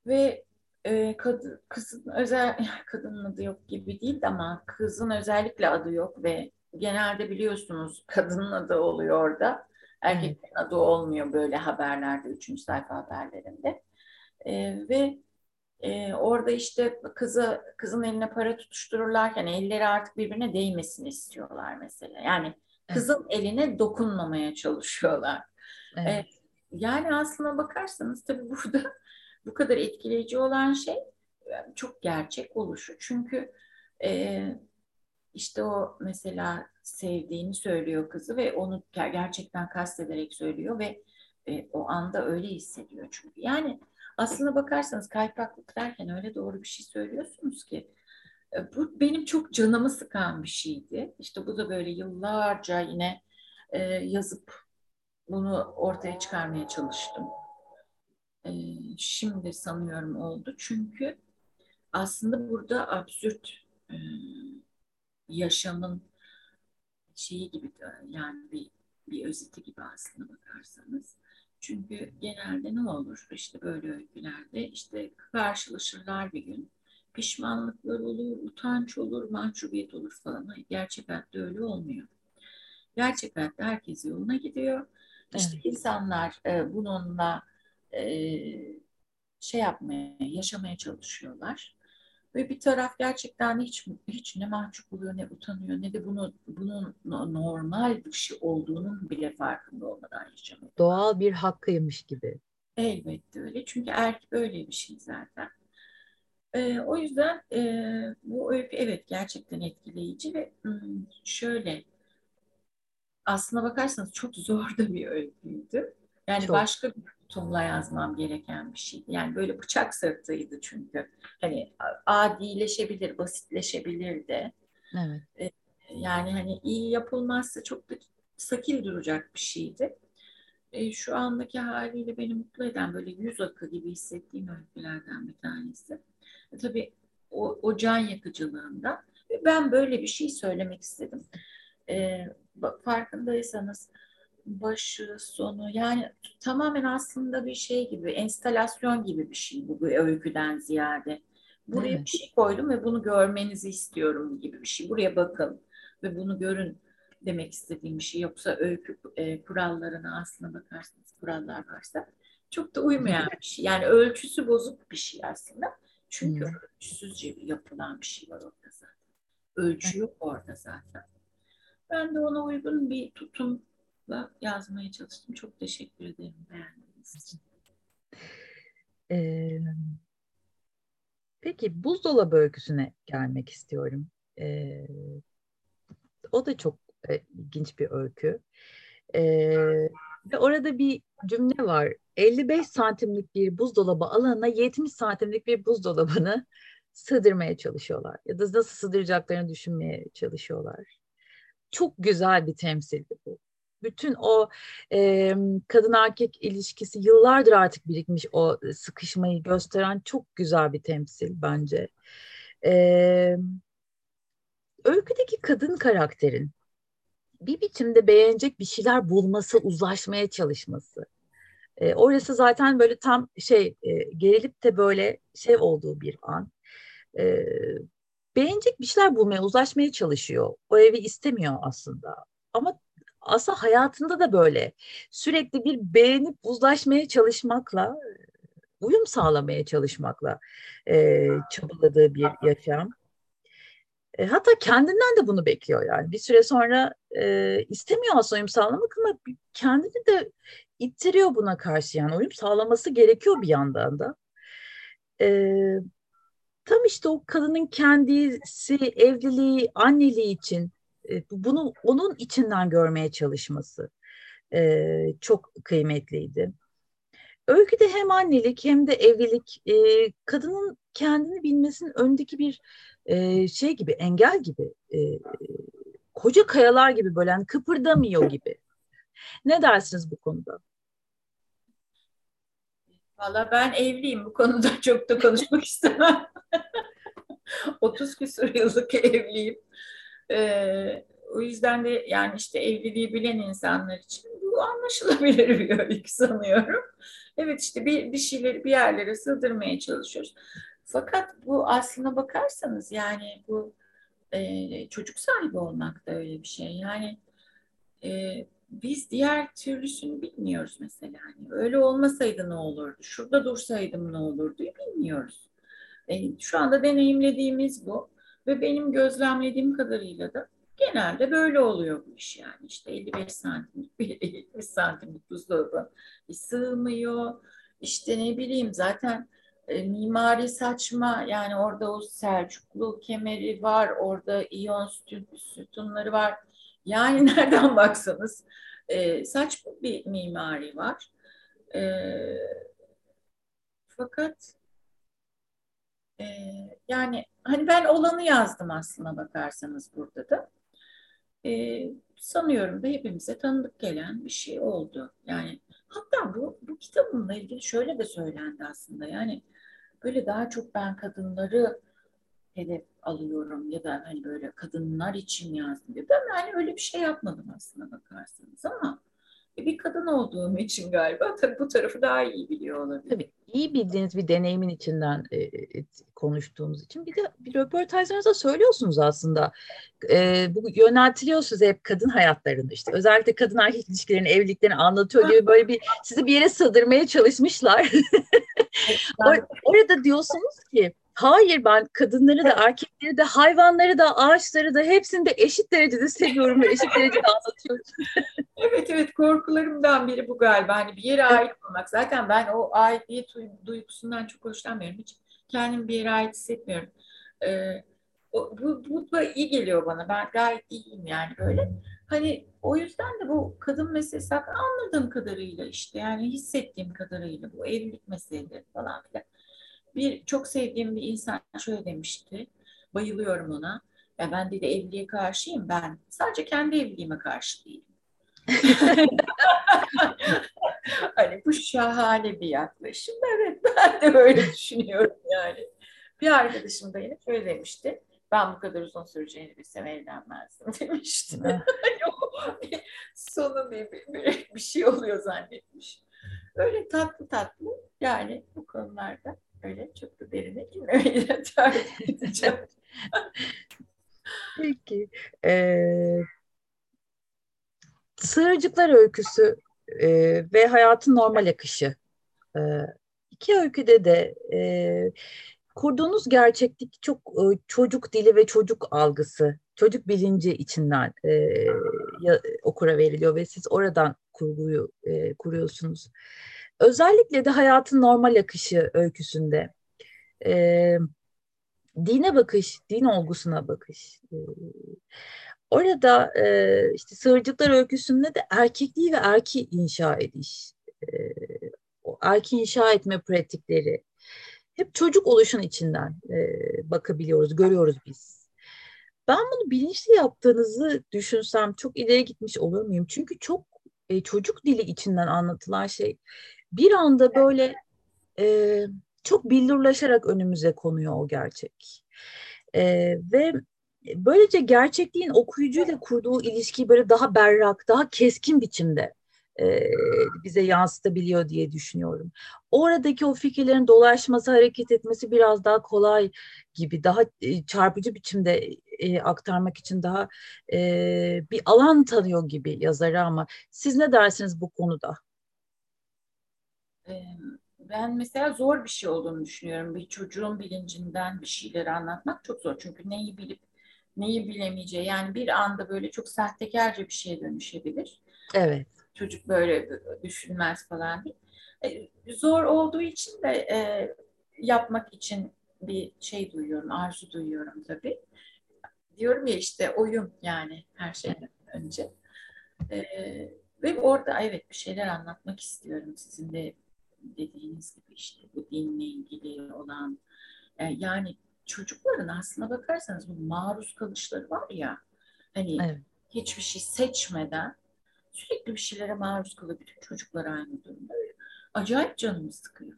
Ve e, kadın, kızın özel kadının adı yok gibi değil ama kızın özellikle adı yok ve genelde biliyorsunuz kadının adı oluyor orada. Erkeklerin adı olmuyor böyle haberlerde, üçüncü sayfa haberlerinde. E, ve e, orada işte kızı kızın eline para tutuştururlarken elleri artık birbirine değmesini istiyorlar mesela. Yani kızın evet. eline dokunmamaya çalışıyorlar. Evet. E, yani aslına bakarsanız tabii burada bu kadar etkileyici olan şey çok gerçek oluşu. Çünkü e, işte o mesela sevdiğini söylüyor kızı ve onu gerçekten kastederek söylüyor ve e, o anda öyle hissediyor çünkü. Yani aslına bakarsanız kaypaklık derken öyle doğru bir şey söylüyorsunuz ki e, bu benim çok canımı sıkan bir şeydi. İşte bu da böyle yıllarca yine e, yazıp bunu ortaya çıkarmaya çalıştım. E, şimdi sanıyorum oldu. Çünkü aslında burada absürt e, yaşamın şeyi gibi yani bir, bir özeti gibi aslında bakarsanız. Çünkü genelde ne olur işte böyle öykülerde işte karşılaşırlar bir gün. Pişmanlıklar olur, utanç olur, mahcubiyet olur falan. Hayır, gerçek hayatta öyle olmuyor. Gerçek hayatta herkes yoluna gidiyor. İşte evet. insanlar e, bununla e, şey yapmaya, yaşamaya çalışıyorlar. Ve bir taraf gerçekten hiç hiç ne mahcup oluyor ne utanıyor ne de bunu bunun normal bir şey olduğunun bile farkında olmadan yaşamıyor. Doğal bir hakkıymış gibi. Elbette öyle. Çünkü erkek böyle bir şey zaten. Ee, o yüzden e, bu öykü evet gerçekten etkileyici ve şöyle aslına bakarsanız çok zor da bir öyküydü. Yani çok. başka bir tutumla yazmam gereken bir şeydi. Yani böyle bıçak sırtıydı çünkü. Hani adileşebilir, basitleşebilir de. Evet. Ee, yani hani iyi yapılmazsa çok da sakil duracak bir şeydi. E, şu andaki haliyle beni mutlu eden böyle yüz akı gibi hissettiğim öykülerden bir tanesi. E, tabii o, o can yakıcılığında. Ben böyle bir şey söylemek istedim. E, farkındaysanız başı, sonu yani tamamen aslında bir şey gibi, enstalasyon gibi bir şey bu bir öyküden ziyade. Buraya evet. bir şey koydum ve bunu görmenizi istiyorum gibi bir şey. Buraya bakın ve bunu görün demek istediğim bir şey. Yoksa öykü e, kurallarına aslına bakarsanız kurallar varsa çok da uymayan bir şey. Yani ölçüsü bozuk bir şey aslında. Çünkü hmm. ölçüsüzce yapılan bir şey var orada zaten. Ölçü yok orada zaten. Ben de ona uygun bir tutum yazmaya çalıştım. Çok teşekkür ederim beğendiğiniz için. Ee, peki buzdolabı öyküsüne gelmek istiyorum. Ee, o da çok e, ilginç bir öykü. Ee, ve orada bir cümle var. 55 santimlik bir buzdolabı alanına 70 santimlik bir buzdolabını sığdırmaya çalışıyorlar. Ya da nasıl sığdıracaklarını düşünmeye çalışıyorlar. Çok güzel bir temsildi bu bütün o e, kadın erkek ilişkisi yıllardır artık birikmiş o sıkışmayı gösteren çok güzel bir temsil bence. E, öyküdeki kadın karakterin bir biçimde beğenecek bir şeyler bulması, uzlaşmaya çalışması. E, orası zaten böyle tam şey e, gerilip de böyle şey olduğu bir an. E, beğenecek bir şeyler bulmaya, uzlaşmaya çalışıyor. O evi istemiyor aslında. Ama aslında hayatında da böyle sürekli bir beğenip uzlaşmaya çalışmakla uyum sağlamaya çalışmakla e, çabaladığı bir yaşam. E, hatta kendinden de bunu bekliyor yani. Bir süre sonra e, istemiyor aslında uyum sağlamak ama kendini de ittiriyor buna karşı yani uyum sağlaması gerekiyor bir yandan da. E, tam işte o kadının kendisi, evliliği, anneliği için e, bunu onun içinden görmeye çalışması e, çok kıymetliydi. Öyküde hem annelik hem de evlilik e, kadının kendini bilmesinin öndeki bir e, şey gibi engel gibi e, koca kayalar gibi böyle yani kıpırdamıyor gibi. Ne dersiniz bu konuda? Valla ben evliyim bu konuda çok da konuşmak istemem. 30 küsur yıllık evliyim. Ee, o yüzden de yani işte evliliği bilen insanlar için bu anlaşılabilir bir öykü sanıyorum. Evet işte bir, bir şeyleri bir yerlere sığdırmaya çalışıyoruz. Fakat bu aslına bakarsanız yani bu e, çocuk sahibi olmak da öyle bir şey. Yani e, biz diğer türlüsünü bilmiyoruz mesela. Hani öyle olmasaydı ne olurdu? Şurada dursaydım ne olurdu? Bilmiyoruz. E, şu anda deneyimlediğimiz bu ve benim gözlemlediğim kadarıyla da genelde böyle oluyor bu iş yani. İşte 55 santimlik bir 70 santimlik buzdolabı sığmıyor. İşte ne bileyim zaten e, mimari saçma yani orada o Selçuklu kemeri var, orada iyon sütunları var. Yani nereden baksanız e, saçma bir mimari var. E, fakat e, yani hani ben olanı yazdım aslına bakarsanız burada da. E, sanıyorum da hepimize tanıdık gelen bir şey oldu. Yani hatta bu, bu kitabımla ilgili şöyle de söylendi aslında. Yani böyle daha çok ben kadınları hedef alıyorum ya da hani böyle kadınlar için yazdım diye. Ben yani öyle bir şey yapmadım aslında bakarsanız ama bir kadın olduğum için galiba tabii bu tarafı daha iyi biliyor olabilir. Tabii iyi bildiğiniz bir deneyimin içinden e, e, konuştuğumuz için bir de bir röportajlarınızda söylüyorsunuz aslında. E, bu yöneltiliyor size hep kadın hayatlarını işte özellikle kadın erkek ilişkilerini, evliliklerini anlatıyor gibi böyle bir sizi bir yere sığdırmaya çalışmışlar. Or- orada diyorsunuz ki Hayır ben kadınları da erkekleri de hayvanları da ağaçları da hepsini de eşit derecede seviyorum ve eşit derecede anlatıyorum. evet evet korkularımdan biri bu galiba. Hani bir yere ait olmak. Zaten ben o aidiyet duygusundan çok hoşlanmıyorum. Hiç kendim bir yere ait hissetmiyorum. Ee, o, bu, bu da iyi geliyor bana. Ben gayet iyiyim yani böyle. Hani o yüzden de bu kadın meselesi anladığım kadarıyla işte yani hissettiğim kadarıyla bu evlilik meseleleri falan filan bir çok sevdiğim bir insan şöyle demişti. Bayılıyorum ona. Ya ben dedi evliliğe karşıyım ben. Sadece kendi evliliğime karşı değilim. hani bu şahane bir yaklaşım. Evet ben de öyle düşünüyorum yani. Bir arkadaşım da yine şöyle demişti. Ben bu kadar uzun süreceğini bilsem evlenmezdim demişti. Sonu bir, bir, bir şey oluyor zannetmiş. Öyle tatlı tatlı yani bu konularda öyle çok da derine girmemeyi tercih edeceğim. Peki. Ee, Sığırcıklar öyküsü e, ve hayatın normal akışı. E, iki öyküde de e, kurduğunuz gerçeklik çok e, çocuk dili ve çocuk algısı, çocuk bilinci içinden e, ya, okura veriliyor ve siz oradan kurguyu e, kuruyorsunuz. Özellikle de hayatın normal akışı öyküsünde e, dine bakış, din olgusuna bakış. E, orada e, işte sığırcıklar öyküsünde de erkekliği ve erki inşa ediş, e, erki inşa etme pratikleri hep çocuk oluşun içinden e, bakabiliyoruz, görüyoruz biz. Ben bunu bilinçli yaptığınızı düşünsem çok ileri gitmiş olur muyum? Çünkü çok e, çocuk dili içinden anlatılan şey bir anda böyle e, çok billurlaşarak önümüze konuyor o gerçek. E, ve böylece gerçekliğin okuyucuyla kurduğu ilişkiyi böyle daha berrak, daha keskin biçimde e, bize yansıtabiliyor diye düşünüyorum. Oradaki o fikirlerin dolaşması, hareket etmesi biraz daha kolay gibi, daha e, çarpıcı biçimde e, aktarmak için daha e, bir alan tanıyor gibi yazarı ama siz ne dersiniz bu konuda? Ben mesela zor bir şey olduğunu düşünüyorum. Bir çocuğun bilincinden bir şeyleri anlatmak çok zor. Çünkü neyi bilip neyi bilemeyeceği yani bir anda böyle çok sahtekarca bir şeye dönüşebilir. Evet. Çocuk böyle düşünmez falan değil. Zor olduğu için de e, yapmak için bir şey duyuyorum, arzu duyuyorum tabii. Diyorum ya işte oyun yani her şeyden önce. E, ve orada evet bir şeyler anlatmak istiyorum. Sizin de dediğiniz gibi işte bu dinle ilgili olan e, yani çocukların aslına bakarsanız bu maruz kalışları var ya hani evet. hiçbir şey seçmeden sürekli bir şeylere maruz bütün çocuklar aynı durumda. Acayip canımı sıkıyor.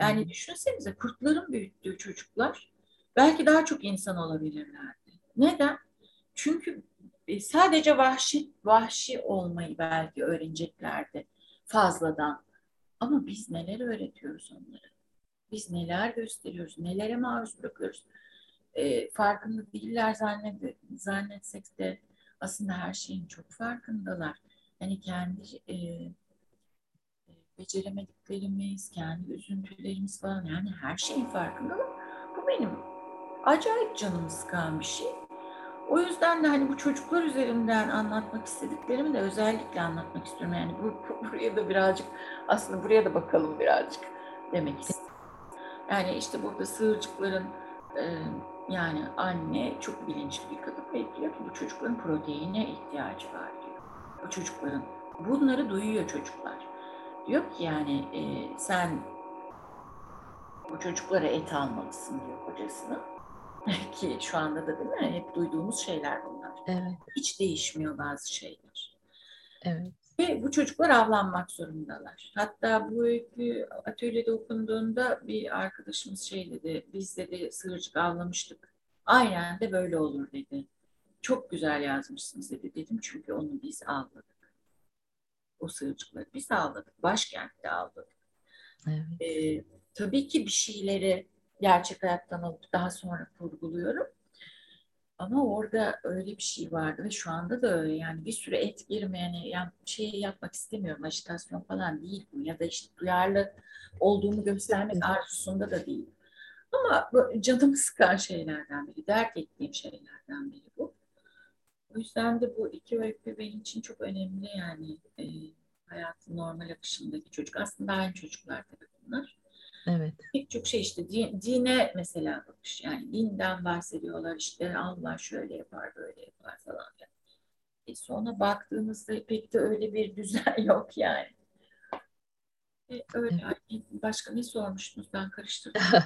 Yani hmm. düşünsenize kurtların büyüttüğü çocuklar belki daha çok insan olabilirlerdi. Neden? Çünkü e, sadece vahşi vahşi olmayı belki öğreneceklerdi fazladan. Ama biz neler öğretiyoruz onlara? Biz neler gösteriyoruz, nelere maruz bırakıyoruz. E, farkında değiller zannet, zannetsek de aslında her şeyin çok farkındalar. Yani kendi e, beceremediklerimiz, kendi üzüntülerimiz falan yani her şeyin farkındalar. Bu benim acayip canımı sıkan bir şey. O yüzden de hani bu çocuklar üzerinden anlatmak istediklerimi de özellikle anlatmak istiyorum. Yani bu, buraya da birazcık aslında buraya da bakalım birazcık demek istiyorum. Yani işte burada sığırcıkların e, yani anne çok bilinçli bir kadın ve diyor ki bu çocukların proteine ihtiyacı var diyor. Bu çocukların bunları duyuyor çocuklar. Diyor ki yani e, sen bu çocuklara et almalısın diyor kocasına. Ki şu anda da değil mi? Hep duyduğumuz şeyler bunlar. Evet. Hiç değişmiyor bazı şeyler. Evet. Ve bu çocuklar avlanmak zorundalar. Hatta bu öykü atölyede okunduğunda bir arkadaşımız şey dedi, biz dedi sığırcık avlamıştık. Aynen de böyle olur dedi. Çok güzel yazmışsınız dedi. Dedim çünkü onu biz avladık. O sığırcıkları biz avladık. Başkentte avladık. Evet. Ee, tabii ki bir şeyleri gerçek hayattan alıp daha sonra kurguluyorum. Ama orada öyle bir şey vardı ve şu anda da öyle yani bir süre et girmeyen yani şey yapmak istemiyorum ajitasyon falan değil bu ya da işte duyarlı olduğumu göstermek arzusunda da değil. Ama canımı sıkan şeylerden biri, dert ettiğim şeylerden biri bu. O yüzden de bu iki öykü benim için çok önemli yani e, hayatın normal akışındaki çocuk. Aslında aynı çocuklar tabii bunlar. Evet. Pek çok şey işte dine mesela bakış yani dinden bahsediyorlar işte Allah şöyle yapar böyle yapar falan. Yani. E sonra baktığımızda pek de öyle bir düzen yok yani. E öyle evet. başka ne sormuştunuz ben karıştırdım.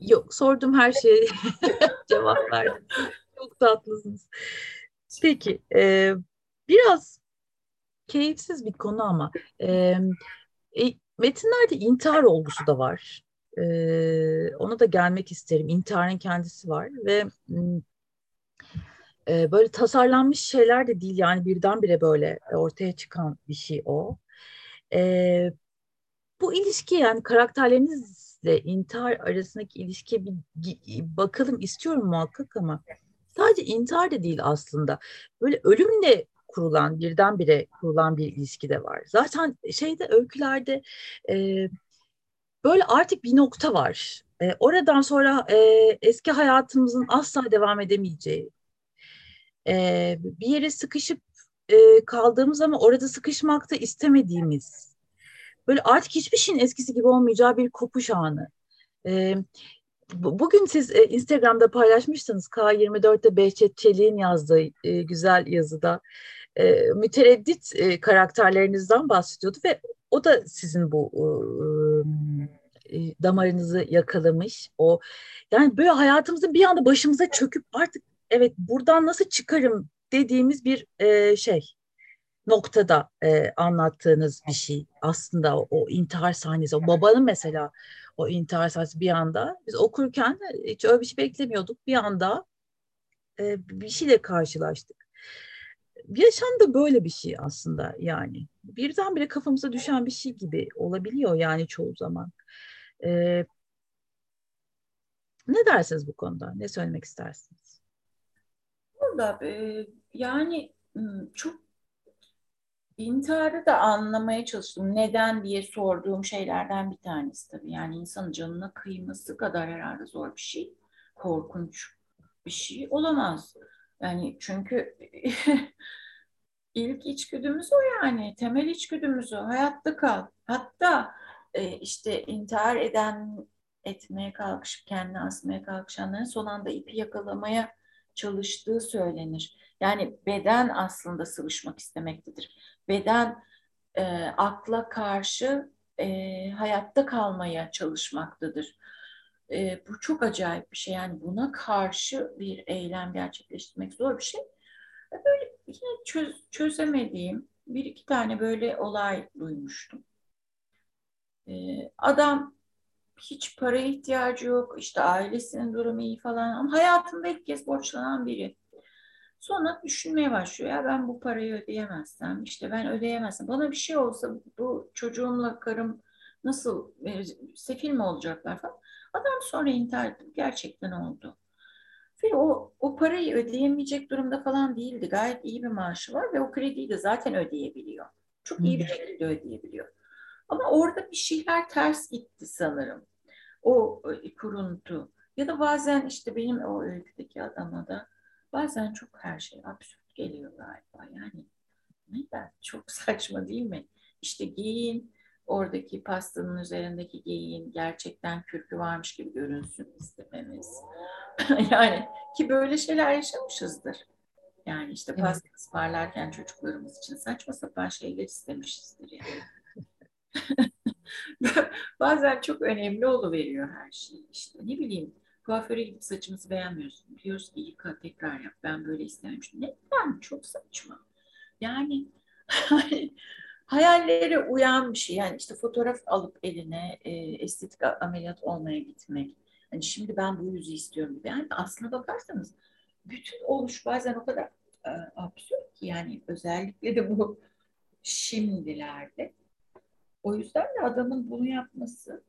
yok sordum her şeye cevap verdim. Çok tatlısınız. Peki e, biraz keyifsiz bir konu ama e, e, metinlerde intihar olgusu da var. Ee, ona da gelmek isterim. İntiharın kendisi var ve e, böyle tasarlanmış şeyler de değil yani birdenbire böyle ortaya çıkan bir şey o. Ee, bu ilişki yani karakterlerinizle intihar arasındaki ilişkiye bir bakalım istiyorum muhakkak ama sadece intihar da değil aslında. Böyle ölümle kurulan, birdenbire kurulan bir ilişki de var. Zaten şeyde öykülerde e, böyle artık bir nokta var. E, oradan sonra e, eski hayatımızın asla devam edemeyeceği, e, bir yere sıkışıp e, kaldığımız ama orada sıkışmakta istemediğimiz, böyle artık hiçbir şeyin eskisi gibi olmayacağı bir kopuş anı. E, Bugün siz e, Instagram'da paylaşmıştınız K24'te Behçet Çelik'in yazdığı e, güzel yazıda e, mütereddit e, karakterlerinizden bahsediyordu ve o da sizin bu e, e, damarınızı yakalamış. O yani böyle hayatımızın bir anda başımıza çöküp artık evet buradan nasıl çıkarım dediğimiz bir e, şey noktada e, anlattığınız bir şey aslında o, o intihar sahnesi. O babanın mesela o intihar sahnesi bir anda biz okurken hiç öyle bir şey beklemiyorduk. Bir anda e, bir şeyle karşılaştık yaşam da böyle bir şey aslında yani. Birdenbire kafamıza düşen bir şey gibi olabiliyor yani çoğu zaman. Ee, ne dersiniz bu konuda? Ne söylemek istersiniz? Burada e, yani çok intiharı da anlamaya çalıştım. Neden diye sorduğum şeylerden bir tanesi tabii. Yani insanın canına kıyması kadar herhalde zor bir şey. Korkunç bir şey olamaz. Yani çünkü ilk içgüdümüz o yani. Temel içgüdümüz o. Hayatta kal. Hatta e, işte intihar eden etmeye kalkışıp kendini asmaya kalkışanların son anda ipi yakalamaya çalıştığı söylenir. Yani beden aslında sıvışmak istemektedir. Beden e, akla karşı e, hayatta kalmaya çalışmaktadır. E, bu çok acayip bir şey. Yani buna karşı bir eylem gerçekleştirmek zor bir şey. Böyle yine çöz, çözemediğim bir iki tane böyle olay duymuştum. Ee, adam hiç paraya ihtiyacı yok, işte ailesinin durumu iyi falan ama hayatında ilk kez borçlanan biri. Sonra düşünmeye başlıyor ya ben bu parayı ödeyemezsem, işte ben ödeyemezsem, bana bir şey olsa bu çocuğumla karım Nasıl e, sefil mi olacaklar falan. Adam sonra intihar etti. Gerçekten oldu. Ve o, o parayı ödeyemeyecek durumda falan değildi. Gayet iyi bir maaşı var ve o krediyi de zaten ödeyebiliyor. Çok iyi bir şekilde ödeyebiliyor. Ama orada bir şeyler ters gitti sanırım. O kuruntu. Ya da bazen işte benim o öyküdeki adama da bazen çok her şey absürt geliyor galiba. Yani neden? Çok saçma değil mi? İşte giyin, oradaki pastanın üzerindeki giyin gerçekten kürkü varmış gibi görünsün istememiz. yani ki böyle şeyler yaşamışızdır. Yani işte pasta evet. ısmarlarken çocuklarımız için saçma sapan şeyler istemişizdir yani. Bazen çok önemli oluveriyor her şey. İşte ne bileyim kuaföre gidip saçımızı beğenmiyorsun. Diyoruz ki yıka tekrar yap. Ben böyle istememiştim. Neden? Çok saçma. Yani hayallere uyan bir şey. Yani işte fotoğraf alıp eline e, estetik ameliyat olmaya gitmek. Hani şimdi ben bu yüzü istiyorum. Yani aslına bakarsanız bütün oluş bazen o kadar e, absürt ki yani özellikle de bu şimdilerde. O yüzden de adamın bunu yapması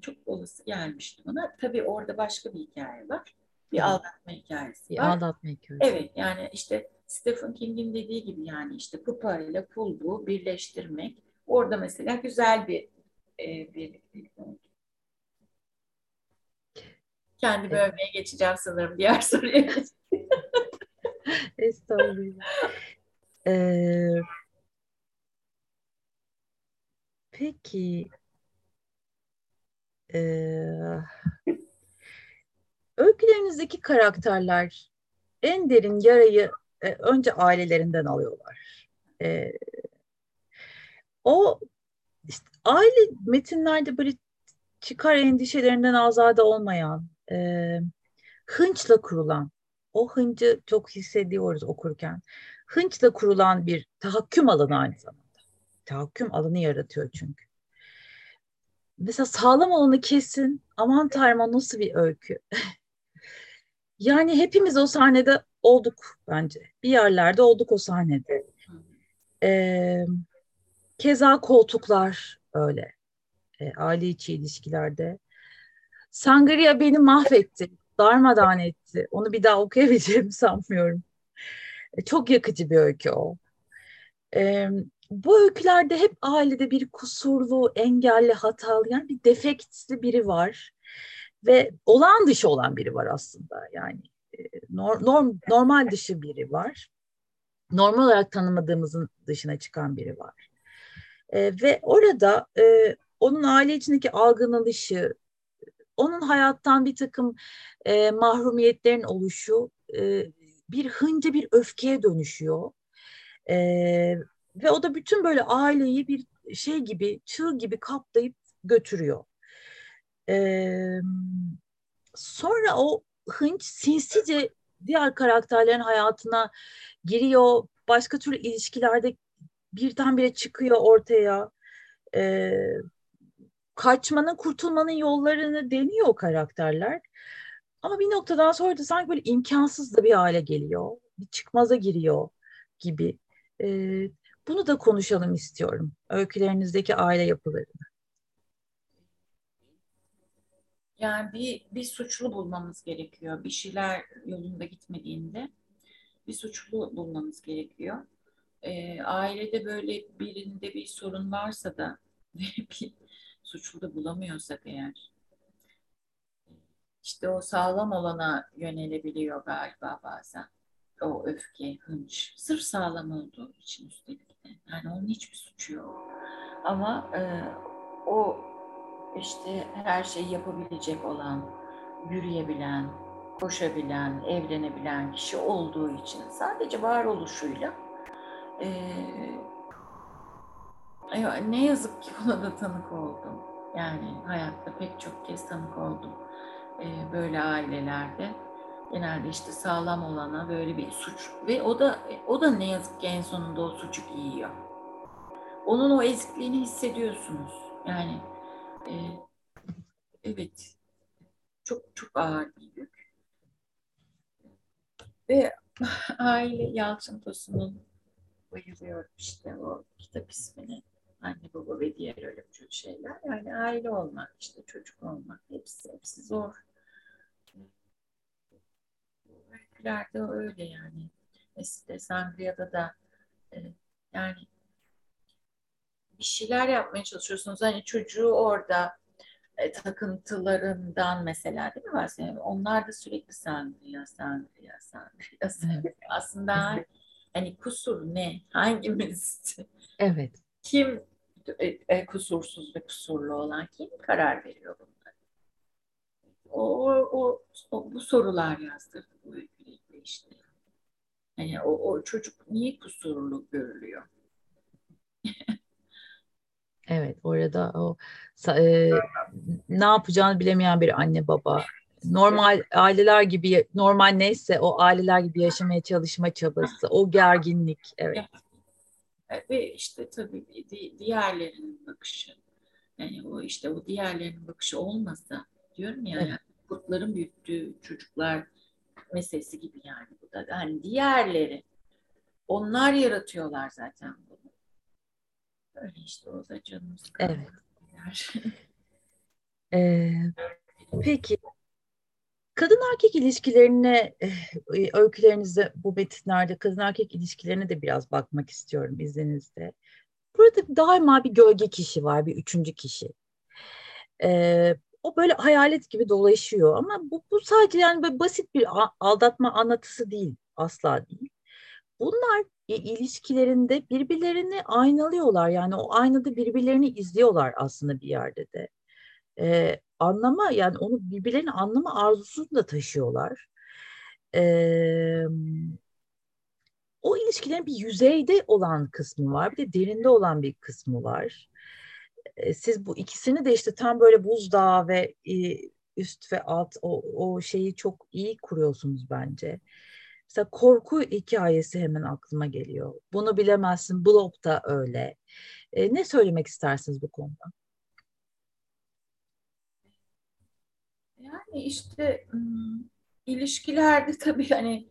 çok olası gelmişti bana. Tabii orada başka bir hikaye var. Bir aldatma hikayesi bir var. aldatma hikayesi. Evet yani işte Stephen King'in dediği gibi yani işte pupa ile kulbu birleştirmek. Orada mesela güzel bir e, birliktelik oldu. Kendi evet. övmeye geçeceğim sanırım diğer soruya. Estağfurullah. Ee, peki e, öykülerinizdeki karakterler en derin yarayı e, önce ailelerinden alıyorlar. E, o işte aile metinlerde böyle çıkar endişelerinden azade olmayan, e, hınçla kurulan, o hıncı çok hissediyoruz okurken. Hınçla kurulan bir tahakküm alanı aynı zamanda. Tahakküm alanı yaratıyor çünkü. Mesela sağlam olanı kesin, aman tanrım nasıl bir öykü. yani hepimiz o sahnede olduk bence. Bir yerlerde olduk o sahnede. Ee, keza koltuklar öyle. E, aile içi ilişkilerde. Sangria beni mahvetti. Darmadan etti. Onu bir daha okuyabileceğimi sanmıyorum. E, çok yakıcı bir öykü o. E, bu öykülerde hep ailede bir kusurlu, engelli, hatalı yani bir defektli biri var. Ve olağan dışı olan biri var aslında. Yani e, norm, normal dışı biri var. Normal olarak tanımadığımızın dışına çıkan biri var. E, ve orada e, onun aile içindeki algılanışı, onun hayattan bir takım e, mahrumiyetlerin oluşu e, bir hınca bir öfkeye dönüşüyor. E, ve o da bütün böyle aileyi bir şey gibi, çığ gibi kaplayıp götürüyor. E, sonra o hınç sinsice diğer karakterlerin hayatına giriyor. Başka türlü ilişkilerde birdenbire çıkıyor ortaya. E, kaçmanın, kurtulmanın yollarını deniyor o karakterler. Ama bir noktadan sonra da sanki böyle imkansız da bir hale geliyor. Bir çıkmaza giriyor gibi. Ee, bunu da konuşalım istiyorum. Öykülerinizdeki aile yapılarını. Yani bir, bir suçlu bulmamız gerekiyor. Bir şeyler yolunda gitmediğinde bir suçlu bulmamız gerekiyor. Ee, ailede böyle birinde bir sorun varsa da bir suçlu da bulamıyorsak eğer işte o sağlam olana yönelebiliyor galiba bazen. O öfke, hınç. Sırf sağlam olduğu için üstelik de. Yani onun hiçbir suçu yok. Ama e, o işte her şeyi yapabilecek olan, yürüyebilen, koşabilen, evlenebilen kişi olduğu için sadece varoluşuyla e, ne yazık ki buna da tanık oldum. Yani hayatta pek çok kez tanık oldum e, böyle ailelerde. Genelde işte sağlam olana böyle bir suç ve o da o da ne yazık ki en sonunda o suçu giyiyor. Onun o ezikliğini hissediyorsunuz. Yani e, evet çok çok ağır bir yük. Ve aile Yalçın Tosun'un bayılıyorum işte o kitap ismini Anne baba ve diğer ölümcül şeyler. Yani aile olmak, işte çocuk olmak hepsi, hepsi zor. Öykülerde öyle yani. Mesela Sangria'da da e, yani bir şeyler yapmaya çalışıyorsunuz. Hani çocuğu orada e, takıntılarından mesela değil mi bahsediyorum? Onlar da sürekli sangria, sangria, sangria, sangria. Aslında hani kusur ne? Hangimiz? Evet. Kim e, e, kusursuz ve kusurlu olan kim karar veriyor bunları? O, o, o bu sorular yazdırdı bu öyküyle işte. Yani o, o çocuk niye kusurlu görülüyor? Evet, orada o e, ne yapacağını bilemeyen bir anne baba. Normal aileler gibi, normal neyse o aileler gibi yaşamaya çalışma çabası, o gerginlik. Evet. Ve işte tabii diğerlerinin bakışı. Yani o işte o diğerlerinin bakışı olmasa diyorum ya evet. yani kurtların büyüttüğü çocuklar meselesi gibi yani bu da. Hani diğerleri onlar yaratıyorlar zaten Öyle işte o da canımız Evet. ee, peki kadın erkek ilişkilerine e, öykülerinizde bu metinlerde kadın erkek ilişkilerine de biraz bakmak istiyorum izninizle. Burada daima bir gölge kişi var, bir üçüncü kişi. Ee, o böyle hayalet gibi dolaşıyor ama bu, bu sadece yani böyle basit bir aldatma anlatısı değil, asla değil. Bunlar ilişkilerinde birbirlerini aynalıyorlar. Yani o aynada birbirlerini izliyorlar aslında bir yerde de. Ee, anlama yani onu birbirlerini anlama arzusunu da taşıyorlar. Ee, o ilişkilerin bir yüzeyde olan kısmı var, bir de derinde olan bir kısmı var. Ee, siz bu ikisini de işte tam böyle buzdağı ve e, üst ve alt o, o şeyi çok iyi kuruyorsunuz bence. Mesela korku hikayesi hemen aklıma geliyor. Bunu bilemezsin. Blob da öyle. E, ne söylemek istersiniz bu konuda? Yani işte ilişkilerde tabii hani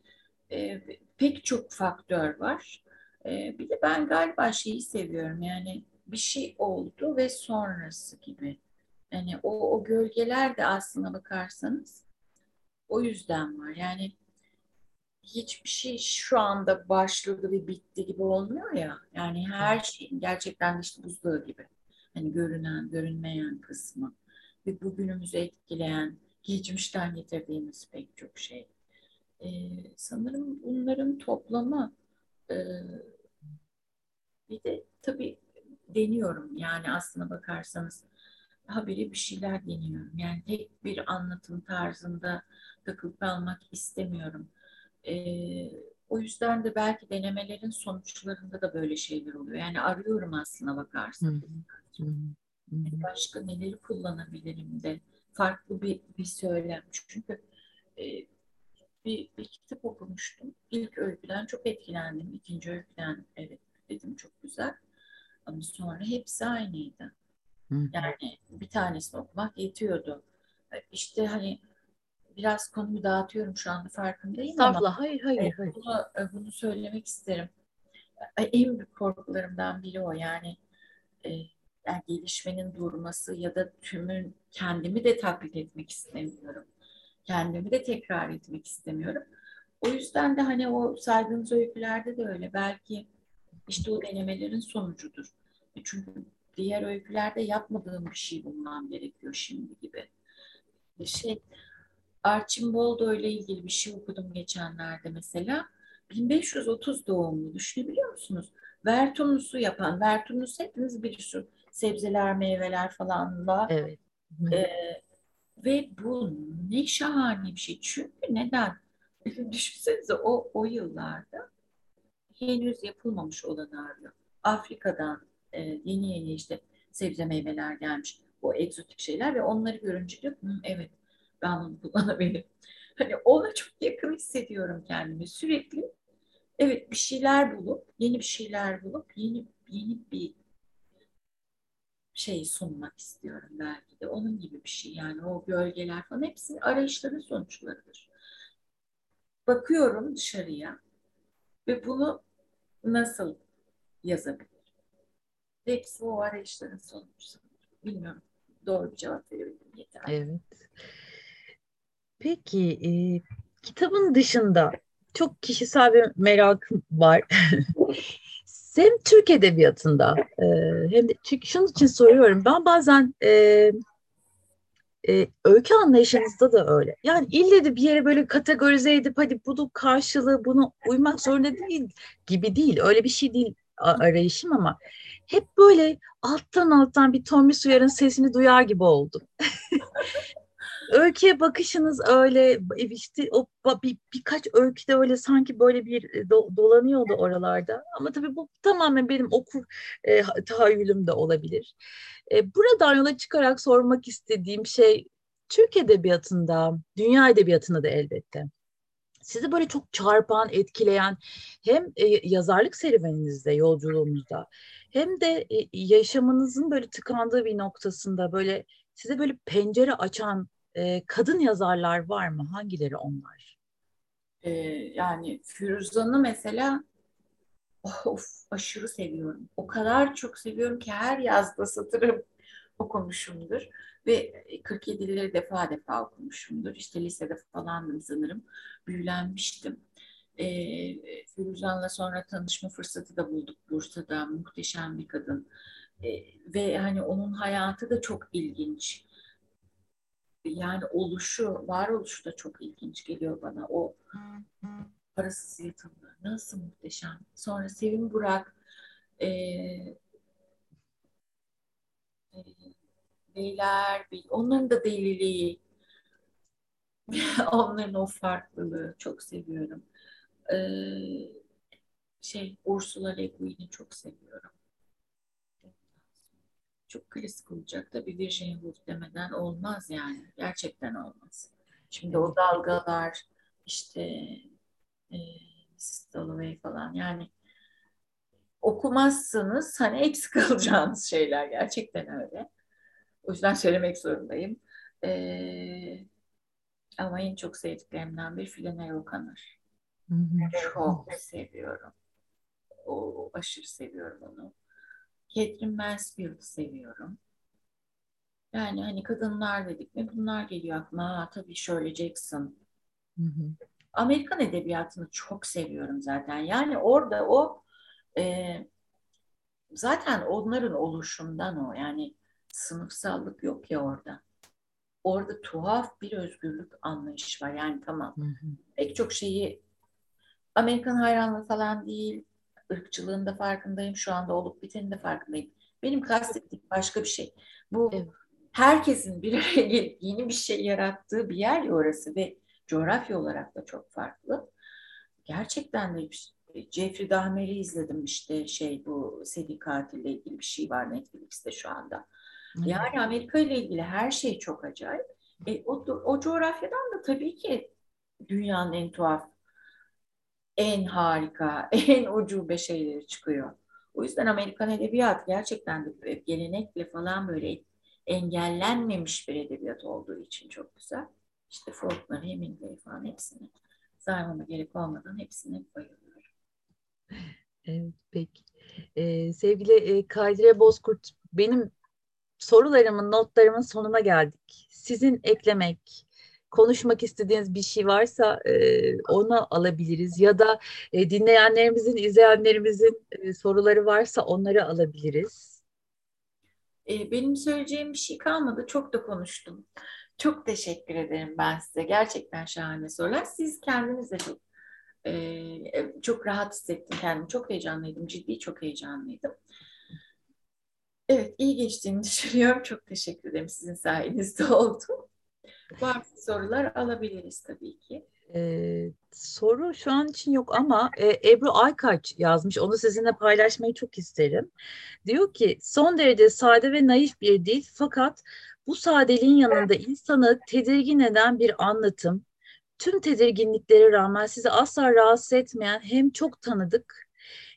e, pek çok faktör var. E, bir de ben galiba şeyi seviyorum yani bir şey oldu ve sonrası gibi. Yani o, o gölgeler de aslına bakarsanız o yüzden var. Yani hiçbir şey şu anda başladı ve bitti gibi olmuyor ya. Yani her şeyin gerçekten işte buzdağı gibi. Hani görünen, görünmeyen kısmı ve bugünümüzü etkileyen, geçmişten getirdiğimiz pek çok şey. Ee, sanırım bunların toplamı e, bir de tabii deniyorum yani aslına bakarsanız haberi bir şeyler deniyorum. Yani tek bir anlatım tarzında takılıp kalmak istemiyorum. E, o yüzden de belki denemelerin sonuçlarında da böyle şeyler oluyor. Yani arıyorum aslına bakarsan. Yani başka neleri kullanabilirim de farklı bir, bir söylem. Çünkü e, bir, bir kitap okumuştum. İlk öyküden çok etkilendim. İkinci öyküden evet dedim çok güzel. Ama sonra hepsi aynıydı. Yani bir tanesini okumak yetiyordu. İşte hani biraz konuyu dağıtıyorum şu anda farkındayım ama hayır hayır. hayır. Bunu, e, bunu söylemek isterim. En büyük korkularımdan biri o yani, e, yani gelişmenin durması ya da tümün kendimi de taklit etmek istemiyorum. Kendimi de tekrar etmek istemiyorum. O yüzden de hani o saydığınız öykülerde de öyle. Belki işte o denemelerin sonucudur. E, çünkü diğer öykülerde yapmadığım bir şey bulmam gerekiyor şimdi gibi. Şey, Archimboldo ile ilgili bir şey okudum geçenlerde mesela. 1530 doğumlu düşünebiliyor musunuz? Vertunusu yapan, Vertunus hepiniz bilirsiniz. Sebzeler, meyveler falanla. Evet. Ee, ve bu ne şahane bir şey. Çünkü neden? Düşünsenize o, o yıllarda henüz yapılmamış olan arıyor. Afrika'dan e, yeni yeni işte sebze meyveler gelmiş. O egzotik şeyler ve onları görünce diyor evet ben bunu kullanabilirim. Hani ona çok yakın hissediyorum kendimi. Sürekli evet bir şeyler bulup, yeni bir şeyler bulup yeni yeni bir şey sunmak istiyorum belki de. Onun gibi bir şey yani o gölgeler falan hepsi arayışların sonuçlarıdır. Bakıyorum dışarıya ve bunu nasıl yazabilirim? Hepsi o arayışların sonucu. Bilmiyorum. Doğru bir cevap verebildim yeter. Evet. Peki e, kitabın dışında çok kişisel bir merakım var. hem Türk Edebiyatı'nda e, hem de çünkü şunun için soruyorum. Ben bazen e, e, öykü anlayışınızda da öyle. Yani ille de bir yere böyle kategorize edip hadi bunu karşılığı bunu uymak zorunda değil gibi değil. Öyle bir şey değil arayışım ama hep böyle alttan alttan bir Tommy Suyar'ın sesini duyar gibi oldum. öyküye bakışınız öyle işte o bir, birkaç öyküde öyle sanki böyle bir e, do, dolanıyordu oralarda ama tabii bu tamamen benim okur e, tahayyülüm de olabilir. E, buradan yola çıkarak sormak istediğim şey Türk edebiyatında, dünya edebiyatında da elbette sizi böyle çok çarpan, etkileyen hem e, yazarlık serüveninizde, yolculuğunuzda hem de e, yaşamınızın böyle tıkandığı bir noktasında böyle size böyle pencere açan e, kadın yazarlar var mı? Hangileri onlar? Ee, yani Firuzan'ı mesela of aşırı seviyorum. O kadar çok seviyorum ki her yazda satırım okumuşumdur. Ve 47 dilleri defa defa okumuşumdur. İşte lisede falandım sanırım. Büyülenmiştim. E, Firuzan'la sonra tanışma fırsatı da bulduk Bursa'da. Muhteşem bir kadın. E, ve hani onun hayatı da çok ilginç yani oluşu, varoluşu da çok ilginç geliyor bana. O parasız yatımlı. Nasıl muhteşem. Sonra Sevim Burak e, e, beyler, onların da deliliği onların o farklılığı çok seviyorum. Ee, şey Ursula Le Guin'i çok seviyorum çok klasik olacak. Tabii Virginia Woolf demeden olmaz yani. Gerçekten olmaz. Şimdi o dalgalar işte e, Mrs. Dalloway falan yani okumazsanız hani eksik kalacağınız şeyler gerçekten öyle. O yüzden söylemek zorundayım. Ee, ama en çok sevdiklerimden bir Filenay O'Connor. Çok seviyorum. O aşırı seviyorum onu. Catherine Mansfield'ı seviyorum. Yani hani kadınlar dedik mi bunlar geliyor aklıma. Ha, tabii Shirley Jackson. Hı hı. Amerikan edebiyatını çok seviyorum zaten. Yani orada o e, zaten onların oluşundan o. Yani sınıfsallık yok ya orada. Orada tuhaf bir özgürlük anlayışı var. Yani tamam. Hı hı. Pek çok şeyi Amerikan hayranlığı falan değil ırkçılığın da farkındayım. Şu anda olup bitenin de farkındayım. Benim kastettiğim başka bir şey. Bu evet. herkesin bir araya gelip yeni bir şey yarattığı bir yer ya orası ve coğrafya olarak da çok farklı. Gerçekten de Jeffrey Dahmer'i izledim işte şey bu seri katille ilgili bir şey var Netflix'te şu anda. Yani Amerika ile ilgili her şey çok acayip. E, o, o coğrafyadan da tabii ki dünyanın en tuhaf en harika, en ucube şeyleri çıkıyor. O yüzden Amerikan edebiyat gerçekten de gelenekle falan böyle engellenmemiş bir edebiyat olduğu için çok güzel. İşte Faulkner, Hemingway falan hepsini saymama gerek olmadan hepsine bayılıyorum. Evet, peki. Ee, sevgili e, Kadire Bozkurt, benim sorularımın, notlarımın sonuna geldik. Sizin eklemek, konuşmak istediğiniz bir şey varsa e, onu alabiliriz ya da e, dinleyenlerimizin, izleyenlerimizin e, soruları varsa onları alabiliriz. E, benim söyleyeceğim bir şey kalmadı. Çok da konuştum. Çok teşekkür ederim ben size. Gerçekten şahane sorular. Siz kendiniz de çok e, çok rahat hissettim kendimi. Çok heyecanlıydım. Ciddi çok heyecanlıydım. Evet, iyi geçtiğini düşünüyorum. Çok teşekkür ederim. Sizin sayenizde oldu. Varsa sorular alabiliriz tabii ki. Ee, soru şu an için yok ama e, Ebru Aykaç yazmış. Onu sizinle paylaşmayı çok isterim. Diyor ki son derece sade ve naif bir dil fakat bu sadeliğin yanında insanı tedirgin eden bir anlatım. Tüm tedirginliklere rağmen sizi asla rahatsız etmeyen hem çok tanıdık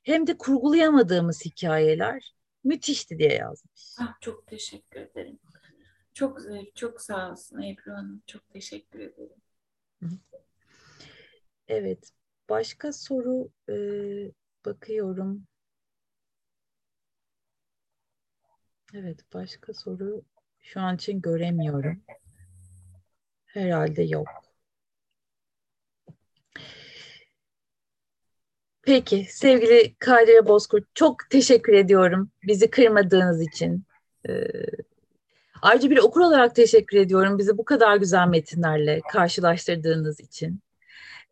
hem de kurgulayamadığımız hikayeler müthişti diye yazmış. Ah, çok teşekkür ederim. Çok çok sağ olsun Ebru Hanım. Çok teşekkür ederim. Evet. Başka soru e, bakıyorum. Evet, başka soru şu an için göremiyorum. Herhalde yok. Peki, sevgili Kadire Bozkurt, çok teşekkür ediyorum bizi kırmadığınız için. Ee, ayrıca bir okur olarak teşekkür ediyorum bizi bu kadar güzel metinlerle karşılaştırdığınız için.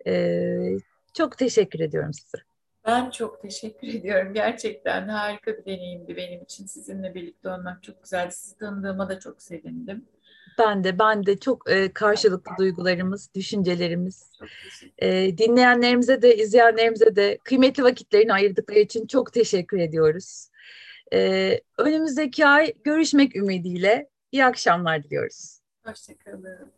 Ee, çok teşekkür ediyorum size. Ben çok teşekkür ediyorum. Gerçekten harika bir deneyimdi benim için. Sizinle birlikte olmak çok güzeldi. Sizi tanıdığıma da çok sevindim. Ben de, ben de çok e, karşılıklı duygularımız, düşüncelerimiz. E, dinleyenlerimize de, izleyenlerimize de kıymetli vakitlerini ayırdıkları için çok teşekkür ediyoruz. E, önümüzdeki ay görüşmek ümidiyle iyi akşamlar diliyoruz. Hoşçakalın.